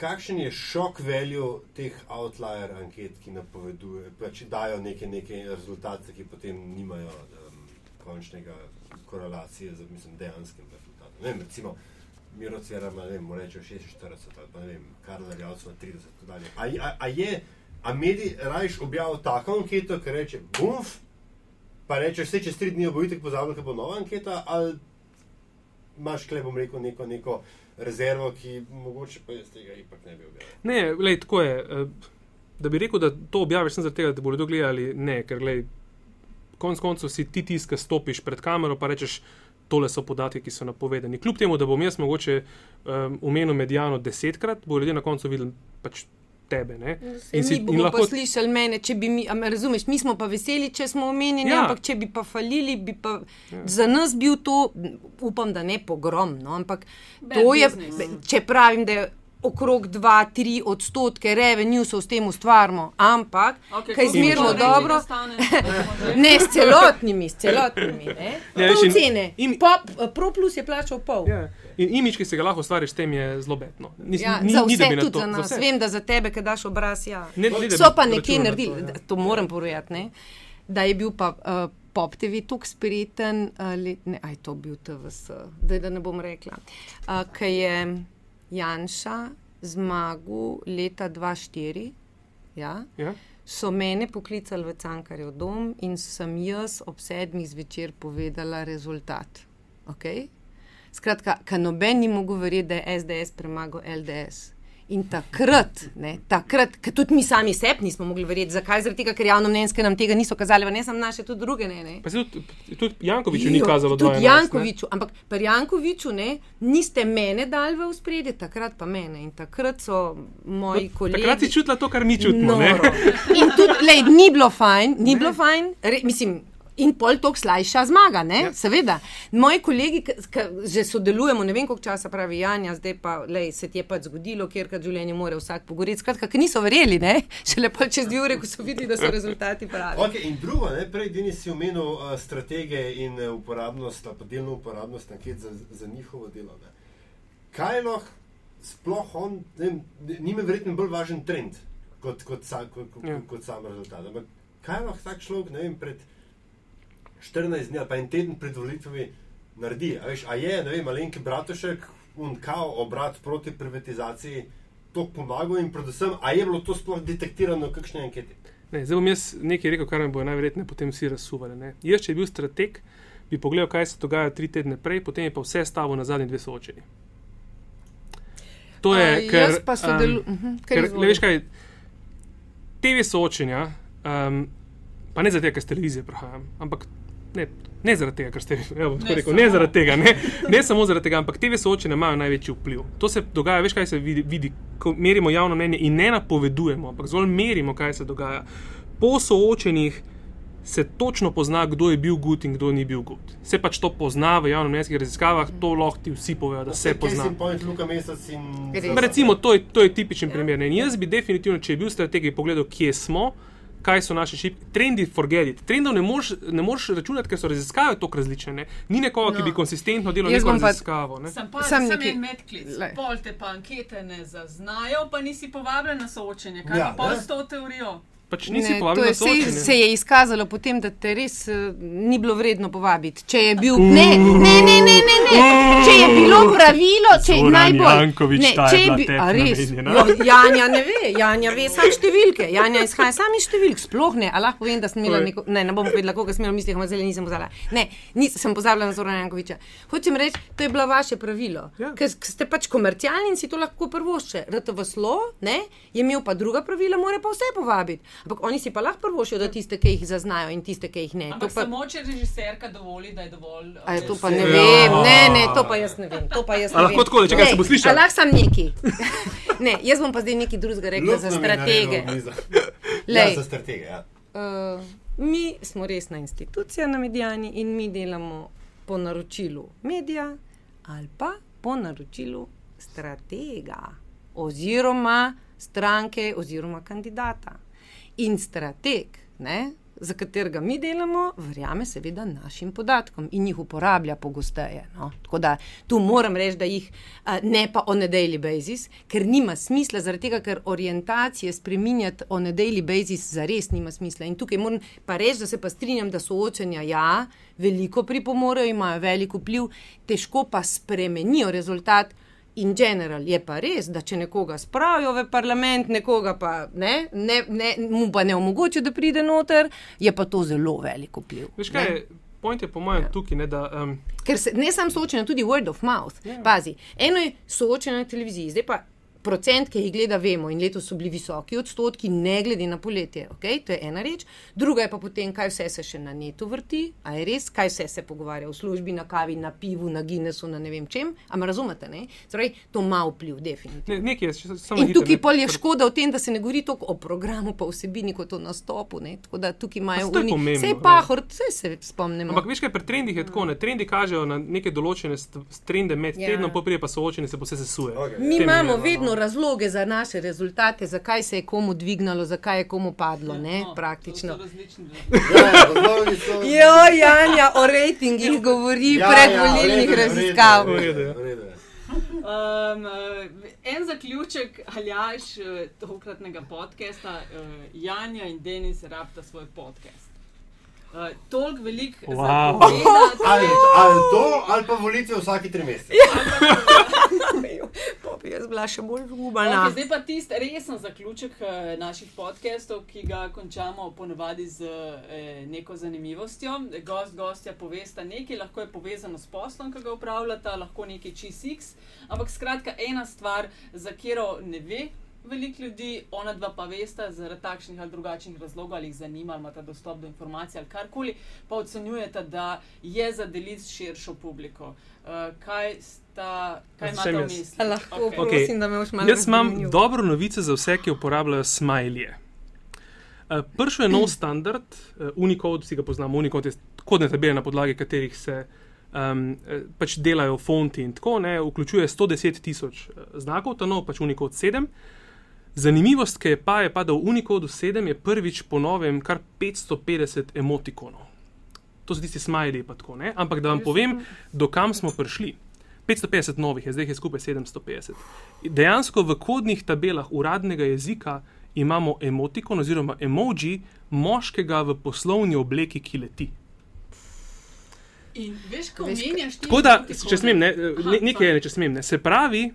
B: kakšen je šok value teh outlier anket, ki napovedujejo, pač dajo neke, neke rezultate, ki potem nimajo um, končnega korelacije z mislim, dejanskim rezultatom? Ne vem, recimo, Miro Cerama, ne vem, reče 46 ali pa ne vem, Karl Rjavc na 30 in tako dalje. A, a, a je, a medij rajš objavil tako anketo, ki reče buf, pa rečeš, vse čez tri dni bo itek pozabil, ker bo nova anketa, ali imaš, klej bom rekel, neko, neko rezervo, ki mogoče pa jaz tega ipak ne bi objavil.
D: Ne, lej, tako je. eh, Da bi rekel, da to objaviš samo zato, da te bodo gledali, ne, ker lej, konec koncev si ti tisti, ki stopiš pred kamero in rečeš, tole so podatki, ki so napovedani. Kljub temu, da bom jaz mogoče um, omenil medijano desetkrat, bo ljudje na koncu videli pač tebe. Ne?
C: In si, bomo lahko... pa slišali mene, če bi mi, razumeš, mi smo pa veseli, če smo omenjeni,
D: Ja.
C: ampak če bi pa falili, bi pa ja. za nas bil to, upam, da ne pogrom, no, ampak
A: Bad
C: to je,
A: business.
C: če pravim, da je okrog 2-3 odstotke revenue s tem ustvarjamo, ampak
A: Okay,
C: kaj zmerno dobro. Ne, s celotnimi, s celotnimi. Ne? Pol
D: veš, in-
C: cene.
D: in-
C: Pop, Pro Plus je plačal pol.
D: Ja. In imič, ki se ga lahko ustvariš, s tem je zelo betno. Nis,
C: Ja,
D: ni,
C: za
D: ni, da
C: vse,
D: na
C: tudi
D: to-
C: za nas.
D: vse.
C: Vem, da za tebe, ki daš obraz, ja.
D: Ne, ne,
C: So pa nekje naredili,
D: to, ja.
C: to moram povedati, ne? da je bil pa uh, Pop TV tako spreten, uh, let, ne, aj to bil TVS, da, da ne bom rekla, uh, ki je Janša zmagal leta 2004. Ja?
D: Ja?
C: So mene poklicali v Cankarjev dom in sem jaz ob sedmih zvečer povedala rezultat. Okay? Skratka, ka noben ni mogel verjeti, da je SDS premagal LDS. In takrat, ne, takrat, ker tudi mi sami sebi nismo mogli verjeti, zakaj? Zaradi tega, ker javno mnenjske nam tega niso kazali, ne samo naše, tudi druge ne. ne.
D: Pa se tudi, tudi Jankoviču ni
C: Jo,
D: kazalo, da
C: Tudi Jankoviču, ampak pri Jankoviču ne, niste mene dali v spredje, takrat pa mene. In takrat so moji kolegi.
D: Takrat si čutila to, kar mi čutimo. ne?
C: In tudi, lej, ni bilo fajn, ni bilo fajn, re, mislim. In pol tok slajša zmaga, ne?
D: Ja.
C: seveda. Moji kolegi, ki že sodelujemo, ne vem koliko časa pravi Janja, zdaj pa lej, se ti je pač zgodilo, ker kad življenje more vsak pogoreti. Skratka, ki niso verjeli, ne? šele pa čez dve ure, ko so videli, da so rezultati pravi.
B: Okay, in drugo, ne, prej Denis si omenil uh, stratege in uh, uporabnost, pa delno uporabnost anket za, za njihovo delo. Ne. Kaj lahko sploh on, ne vem, njime verjetno bolj važen trend kot, kot, sa, kot, kot,
D: Ja.
B: ja. kot sam rezultat. Ampak kaj lahko tak človek, ne vem, pred 14 dni ali pa en teden pred volitvami naredi? A, veš, a je, ne vem, Alenki Bratušek, un kao obrat proti privatizaciji, to pomagal in predvsem, a je bilo to sploh detektirano v kakšni anketi?
D: Ne, zdaj bom jaz nekaj rekel, kar me bo najverjetneje potem vsi razsuvali. Ne. Jaz, če bi bil strateg, bi pogledal, kaj se dogaja tri tedne prej, potem je pa vse stavo na zadnji dve soočeni. To je,
C: A,
D: ker,
C: pa sodelu- mhm, kar
D: ker,
C: izvoli.
D: le, veš kaj, TV soočenja, um, pa ne zato, ker s televizije prihajam, ampak ne, ne zaradi tega, ker ste ja, bom tako
A: Ne
D: rekel, ne zaradi tega, ne, ne samo zaradi tega, ampak TV soočenja imajo največji vpliv. To se dogaja, veš kaj se vidi, vidi ko merimo javno mnenje in ne napovedujemo, ampak zgolj merimo, kaj se dogaja. Po soočenjih se točno pozna, kdo je bil gut in kdo ni bil gut. Se pač to pozna v javnomnenjskih raziskavah, to lahko ti vsi povejo, da se pozna.
B: In
D: Recimo, to je, to je tipičen primer. Ne? In jaz bi definitivno, če bi bil strategij, pogledal, kje smo, kaj so naše šipke. Trendi, forget it. Trendov ne moreš, ne moreš računati, ker so raziskave tako različne. Ne? Ni nekoga, no. ki
C: No.
D: bi konsistentno delal neko
C: pa-
D: raziskavo. Ne?
A: Sem pa sem
C: nekaj-
A: en medklic.
C: Lej.
A: Polte pa ankete ne zaznajo, pa nisi povabljen na soočenje. Kaj
B: Ja,
A: pol
B: ne.
A: s to teorijo?
D: Pač nisi
C: Ne,
D: povabil
C: to je, se,
D: soočenje.
C: se je izkazalo potem, da te res uh, ni bilo vredno povabiti. Če je bil. Ne, ne, ne, ne, ne, ne. Če je bilo pravilo, če je najbolj.
D: Janković,
C: ne,
D: je
C: če je
D: bila
C: bi-
D: tebi
C: a res. Jo, Janja ne ve, Janja ve samo številke. Janja izhaja samo iz številk, sploh ne. A lahko povem, da sem imela neko. Ne, ne bom povedala, koga sem imela v mislih, ampak zdaj nisem pozvala. Ne, nis, sem pozabila na Zorana Jankoviča. Hočem reči, to je bilo vaše pravilo.
D: Ja.
C: Ker ste pač komercialni in si to lahko prvošče. RTV slo, ne, je imel pa druga pravila, mora pa vse povabiti. Ampak oni si pa lahko prvošijo, da tiste, ki jih zaznajo in tiste, ki jih ne. To
A: Ampak
C: pa,
A: samo če režiserka dovoli, da je dovolj.
C: a je to pa
A: veš,
C: ne
D: Ja.
C: vem, ne, ne, to pa jaz ne vem. To pa jaz
D: A
C: ne
D: lahko
C: vem.
D: takole, čakaj,
C: Lej,
D: se bo slišalo?
C: a Lahko sam neki. ne, jaz bom pa zdaj nekaj drugega rekla
B: Luft
C: za stratege.
B: Ja, za stratege, ja.
C: Uh, mi smo resna institucija na medijani in mi delamo po naročilu medija, ali pa po naročilu stratega oziroma stranke oziroma kandidata. In strateg, ne, za katerega mi delamo, verjame seveda našim podatkom in jih uporablja pogosteje. No. Tako da tu moram reči, da jih ne pa on a daily basis, ker nima smisla, zaradi tega, ker orientacije spreminjati on a daily basis zares nima smisla. In tukaj moram pa reči, da se pa strinjam, da soočenja ja, veliko pripomorejo, imajo veliko vpliv, težko pa spremenijo rezultat. In general je pa res, da če nekoga spravijo v parlament, nekoga pa ne, ne, ne, mu pa ne omogočijo, da pride noter, je pa to zelo veliko vpliv.
D: Veš kaj,
C: ne.
D: point je po mojem
C: Ja.
D: tukaj, ne, da um,
C: Ker se ne samo soočenje, tudi word of mouth.
D: Ja.
C: Pazi, eno je soočenje na televiziji, zdaj pa procent, ki jih gleda, vemo, in letos so bili visoki odstotki, ne glede na poletje. Okay? To je ena reč. Druga je pa potem, kaj vse se še na netu vrti, a je res, kaj vse se pogovarja v službi, na kavi, na pivu, na Guinnessu, na ne vem čem. Ampak razumete, ne? Torej, to ima vpliv, definitivno.
D: ne, nekaj je, samo
C: In
D: hitro,
C: tukaj pol je škoda v tem, da se ne govori toliko o programu, pa vsebini kot o nastopu. Ne? Tako da tukaj imajo
D: je
C: oni-
D: pomembno,
C: Sej
D: ja.
C: pahor, vse se spomnimo.
D: Ampak veš kaj, pri trendih je tako, ne, trendi kažejo na neke določene trende med
C: Ja.
D: tednom, pa prije pa soočenje se pa vse sesuje.
B: Okay.
C: Mi imamo
D: je,
C: vedno
D: no.
C: razloge za naše rezultate, zakaj se je komu dvignilo, zakaj je komu padlo, ne,
A: No,
C: praktično.
B: Ja,
C: Jo, Janja, o rejtingih govori
B: Ja,
C: predvolilnih
B: ja, v redu je, v redu je,
C: raziskav.
D: V redu je.
B: v redu je.
A: Um, uh, en zaključek, aljaš uh, tokratnega podcasta, uh, Janja in Denis rabta svoj podcast. Uh, Toliko velik
D: Wow.
A: za povedati.
B: Ali, ali to, ali pa volitve vsake tri mesece.
C: Pa bi jaz bila še bolj
A: Okay,
C: rubana.
A: zdaj pa tisti resen zaključek uh, naših podcastov, ki ga končamo ponovadi z uh, neko zanimivostjo. Gost, gostja povesta nekaj, lahko je povezano s poslom, ki ga upravljata, lahko nekaj čist, ampak skratka ena stvar, za katero ne ve. Veliko ljudi, ona dva pa veste, zaradi takšnih ali drugačnih razlogov, ali jih zanima, ali imate dostop do informacij ali karkoli, pa ocenjujete, da je za deliti s širšo publiko. Uh, kaj sta, kaj imate v mislih?
C: Lahko,
A: Okej.
D: Ok.
C: prosim, da me boš malo
D: Jaz imam dobro novico za vse, ki uporabljajo smilije. Uh, Prišel je nov standard, uh, Unicode, vsi ga poznamo, Unicode je kodne tabele, na podlagi katerih se um, eh, pač delajo fonti in tako, ne, vključuje 110 tisoč eh, znakov, ta nov pač Unicode 7. Zanimivost, ki je pa, je pa, da v Unicode 7 je prvič po novem kar 550 emotikonov. To so tisti smilji, pa tako ne. Ampak da vam povem, do kam smo prišli. 550 novih, je, zdaj je skupaj 750. Dejansko v kodnih tabelah uradnega jezika imamo emotikon oziroma emoji moškega v poslovni obleki, ki leti.
A: In veš, ko omenjaš ti
D: Tako da, če smem, ne, ne, nekaj je, ne, če smem, ne. Se pravi,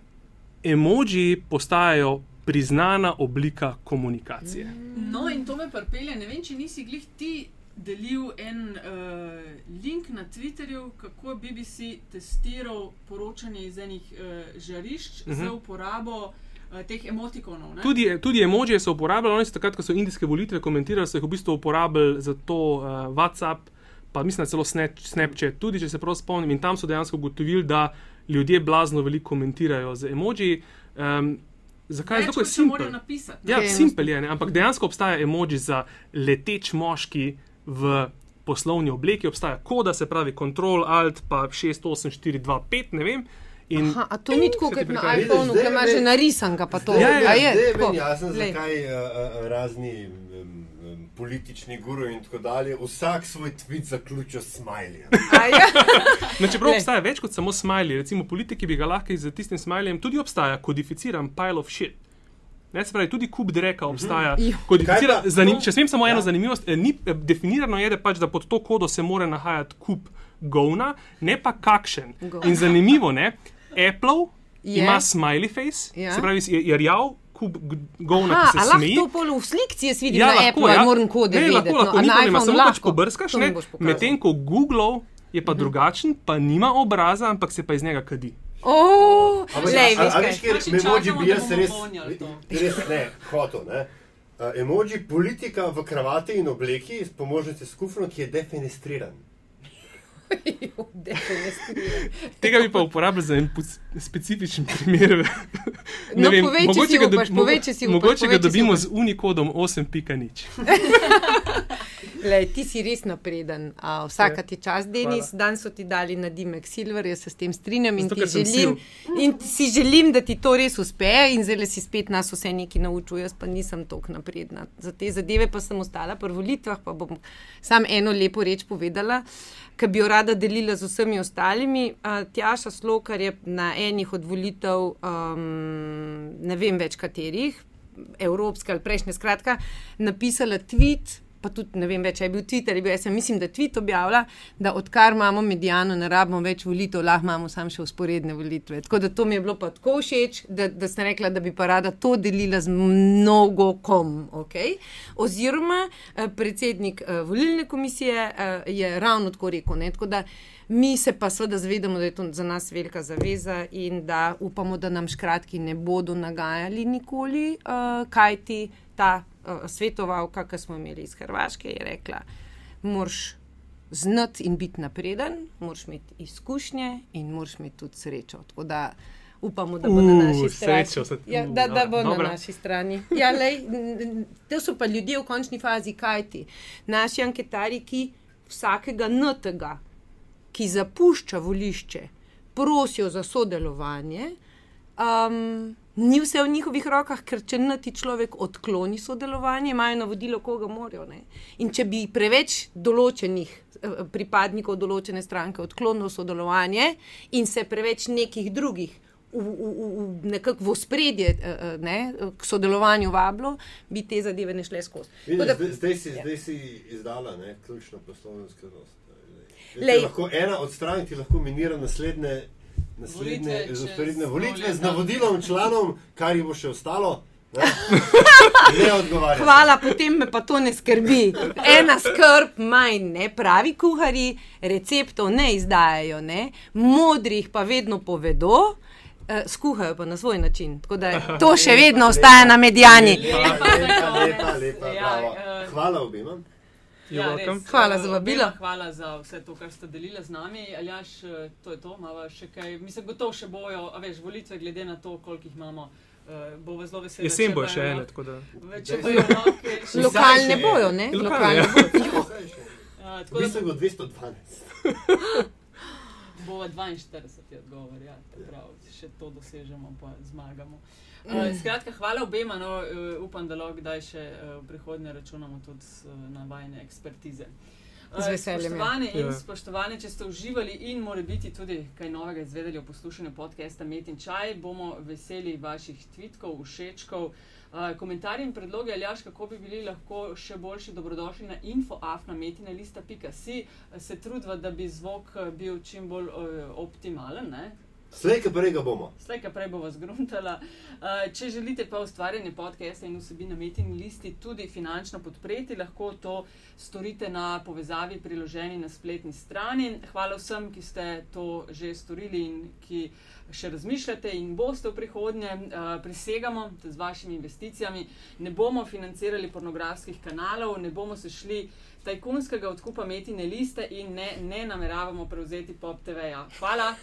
D: emoji postajajo priznana oblika komunikacije.
A: No, in to me pripelje. Ne vem, če nisi glih ti delil en uh, link na Twitterju, kako je BBC testiral poročanje iz enih uh, žarišč uh. -huh. za uporabo uh, teh emotikonov. ne?
D: Tudi, tudi emoji so uporabljali, oni so takrat, ko so indijske volitve komentirali, so jih v bistvu uporabljali za to uh, WhatsApp, pa mislim, da celo Snap- Snapchat, tudi če se prav spomnim. In tam so dejansko ugotovili, da ljudje blazno veliko komentirajo z emoji. Um, zakaj?
A: Več,
D: Zato, ker je
A: morajo
D: simpel.
A: napisati.
D: Ja,
C: Ok,
D: simpel je, ne? ampak dejansko obstaja emoji za leteč moški v poslovni obleki, obstaja koda, se pravi Ctrl, Alt, pa 6, 8, 4, 2, 5, ne vem. In
C: Aha, a to ni tako, kot na iPhonu, ki ima
B: zdaj
C: že narisanega, pa to
B: Zdaj,
D: Ja, ja,
C: A je,
B: zdaj je
C: tako.
B: meni jasno,
C: Glej.
B: zakaj uh, uh, razni um, um, politični guru in tako dalje vsak svoj tweet zaključijo s smiljem.
C: A ja.
D: No, čeprav
C: Glej.
D: obstaja več kot samo smiley, recimo politiki bi ga lahko z tistim smiljem tudi obstaja kodificiran pile of shit. Ne, se pravi, tudi kup dreka obstaja. Kodificiran,
B: pa-
D: zanim, če smem samo eno
B: Ja.
D: zanimivost, eh, ni, eh, definirano je, da, pač, da pod to kodo se mora nahajati kup govna, ne pa kakšen.
C: Govna.
D: In zanimivo, ne, Apple
C: Je.
D: ima smiley face,
C: Ja.
D: se pravi, je, je rjav kup govna,
C: Aha,
D: ki
C: a
D: se smeji.
C: to pol v slikci jaz vidim
D: Ja,
C: na
D: lahko,
C: Apple,
D: ja.
C: moram kode
D: ne,
C: vedeti.
D: lahko, lahko,
C: no, a
D: ni
C: na
D: problema, samo pač
C: lahko.
D: pobrskaš,
C: To mi
D: ne, medtem ko Google je
C: Mhm.
D: pa drugačen, pa nima obraza, ampak se pa iz njega kadi.
C: O,
B: Ampak,
C: lej,
B: a- a
C: veš
B: veš, kjer
A: Pač
B: emoji
A: čakamo,
B: bi jaz res, res ne, hotel. Ne? Uh, emoji politika v kravati in obleki s pomožnice skufno, ki je defenestriran.
D: Tega bi pa uporabljal za en specifičen primer. Ne
C: No,
D: vem,
C: povej, če
D: mogoče
C: si
D: ga
C: upaš,
D: dobi-
C: povej, si upaš,
D: Mogoče
C: povej,
D: ga
C: si
D: dobimo
C: upaš.
D: z unikodom 8.0.
C: Lej, ti si res napreden. A, vsaka
D: Ja.
C: ti čas, Denis,
D: Hvala.
C: dan so ti dali na Dimek Silver, jaz se s tem strinjam in,
D: Zato,
C: ti želim, in si želim, da ti to res uspe in zdaj si spet nas vse nekaj naučil, jaz pa nisem tako napredna. Za te zadeve pa sem ostala pri volitvah, pa bom sam eno lepo reč povedala. Ki bi jo rada delila z vsemi ostalimi. Uh, Tjaša Slokar je na enih od volitev, um, ne vem več katerih, evropske ali prejšnje, skratka, napisala tweet, pa tudi ne vem več, je bil Twitter, je bil, jaz mislim, da tweet objavila, da odkar imamo medijano, ne rabimo več volitev, lahko imamo samo še usporedne volitve. Tako da to mi je bilo pa tako všeč, da, da sem rekla, da bi pa rada to delila z mnogo kom. Okay? Oziroma, eh, predsednik eh, volilne komisije eh, je ravno tako rekel. Ne? Tako da mi se pa seveda zavedamo, da je to za nas velika zaveza in da upamo, da nam škratki ne bodo nagajali nikoli, kaj ti ta uh, svetovalka, ki smo imeli iz Hrvaške, je rekla, moraš znati in biti napreden, moraš imeti izkušnje in moraš imeti tudi srečo. Tako da upamo, da bo na
D: Uh,
C: naši strani.
D: se-
C: Ja,
D: uh,
C: da, da bo
D: dobra.
C: na naši strani. Ja, lej, to so pa ljudje v končni fazi, kaj ti. Naši anketari, ki vsakega notega, ki zapušča volišče, prosijo za sodelovanje. Um, ni vse v njihovih rokah, ker če ne ti človek odkloni sodelovanje, imajo navodilo, koga morajo. Ne? In če bi preveč določenih eh, pripadnikov določene stranke odklonil sodelovanje in se preveč nekih drugih v, v, v, nekako v spredje ne, k sodelovanju vablo, bi te zadeve ne šle skozi.
B: Vidiš,
C: da-
B: zdaj, zdaj, si,
C: Ja.
B: zdaj si izdala ne, ključno poslovno skrivnost. Lahko, ena od strank ti lahko minira naslednje, naslednje
A: Volitve
B: volitve z navodilom članom, kar jim bo še ostalo. Ne, ne odgovarja.
C: Hvala, potem me pa to ne skrbi. Ena skrb manj, ne pravi kuhari, receptov ne izdajajo, ne? modrih pa vedno povedo. eh, Skuhajo pa na svoj način. Tako da to še vedno ostaja na medijani.
B: Lepa, lepa, lepa, lepa,
A: Ja,
B: bravo.
A: eh,
B: Hvala obima.
A: Ja, res,
C: Hvala
A: eh,
C: za vabilo.
A: obema Hvala za vse to, kar ste delili z nami. Aljaš, eh, to je to, imamo še kaj. Mislim, gotovo še bojo, a veš, volitve, glede na to, koliko jih imamo. Uh, bo zelo vesel.
D: Jesen bo še ene, tako da.
A: Če bojo roke, še
C: Lokalne bojo, ne?
D: Lokalne,
C: Lokalne
D: ja.
C: bojo.
A: Ja,
B: V
A: tako da
B: bistvu bo 212.
A: bo 42 je odgovor, ja, prav, še to dosežemo, pa zmagamo. Uh, skratka, hvala obema, no, uh, upam, da lahko kdaj še uh, v prihodnje računamo tudi uh, na vajne ekspertize. Uh,
C: Z veseljem, ja.
A: Spoštovani in
D: Ja.
A: spoštovani, če ste uživali in morebiti tudi kaj novega izvedeli o poslušanju podcasta Met in Čaj, bomo veseli vaših tweetkov, všečkov. Uh, komentarji in predloge, Aljaš, kako bi bili lahko še boljši, dobrodošli na infoafnametina.si. Se trudva, da bi zvok eh, bil čim bolj uh, optimalen. Ne?
B: Slej, ki prej ga bomo.
A: Slej, kaj prej bo vas gruntala. Uh, če želite pa ustvarjanje podcasta in vsebine na metini listi tudi finančno podpreti, lahko to storite na povezavi priloženi na spletni strani. Hvala vsem, ki ste to že storili in ki še razmišljate in boste v prihodnje. Uh, prisegamo, z vašimi investicijami ne bomo financirali pornografskih kanalov, ne bomo se šli tajkunskega odkupa metine liste in ne, ne nameravamo prevzeti pop TV-ja. Hvala.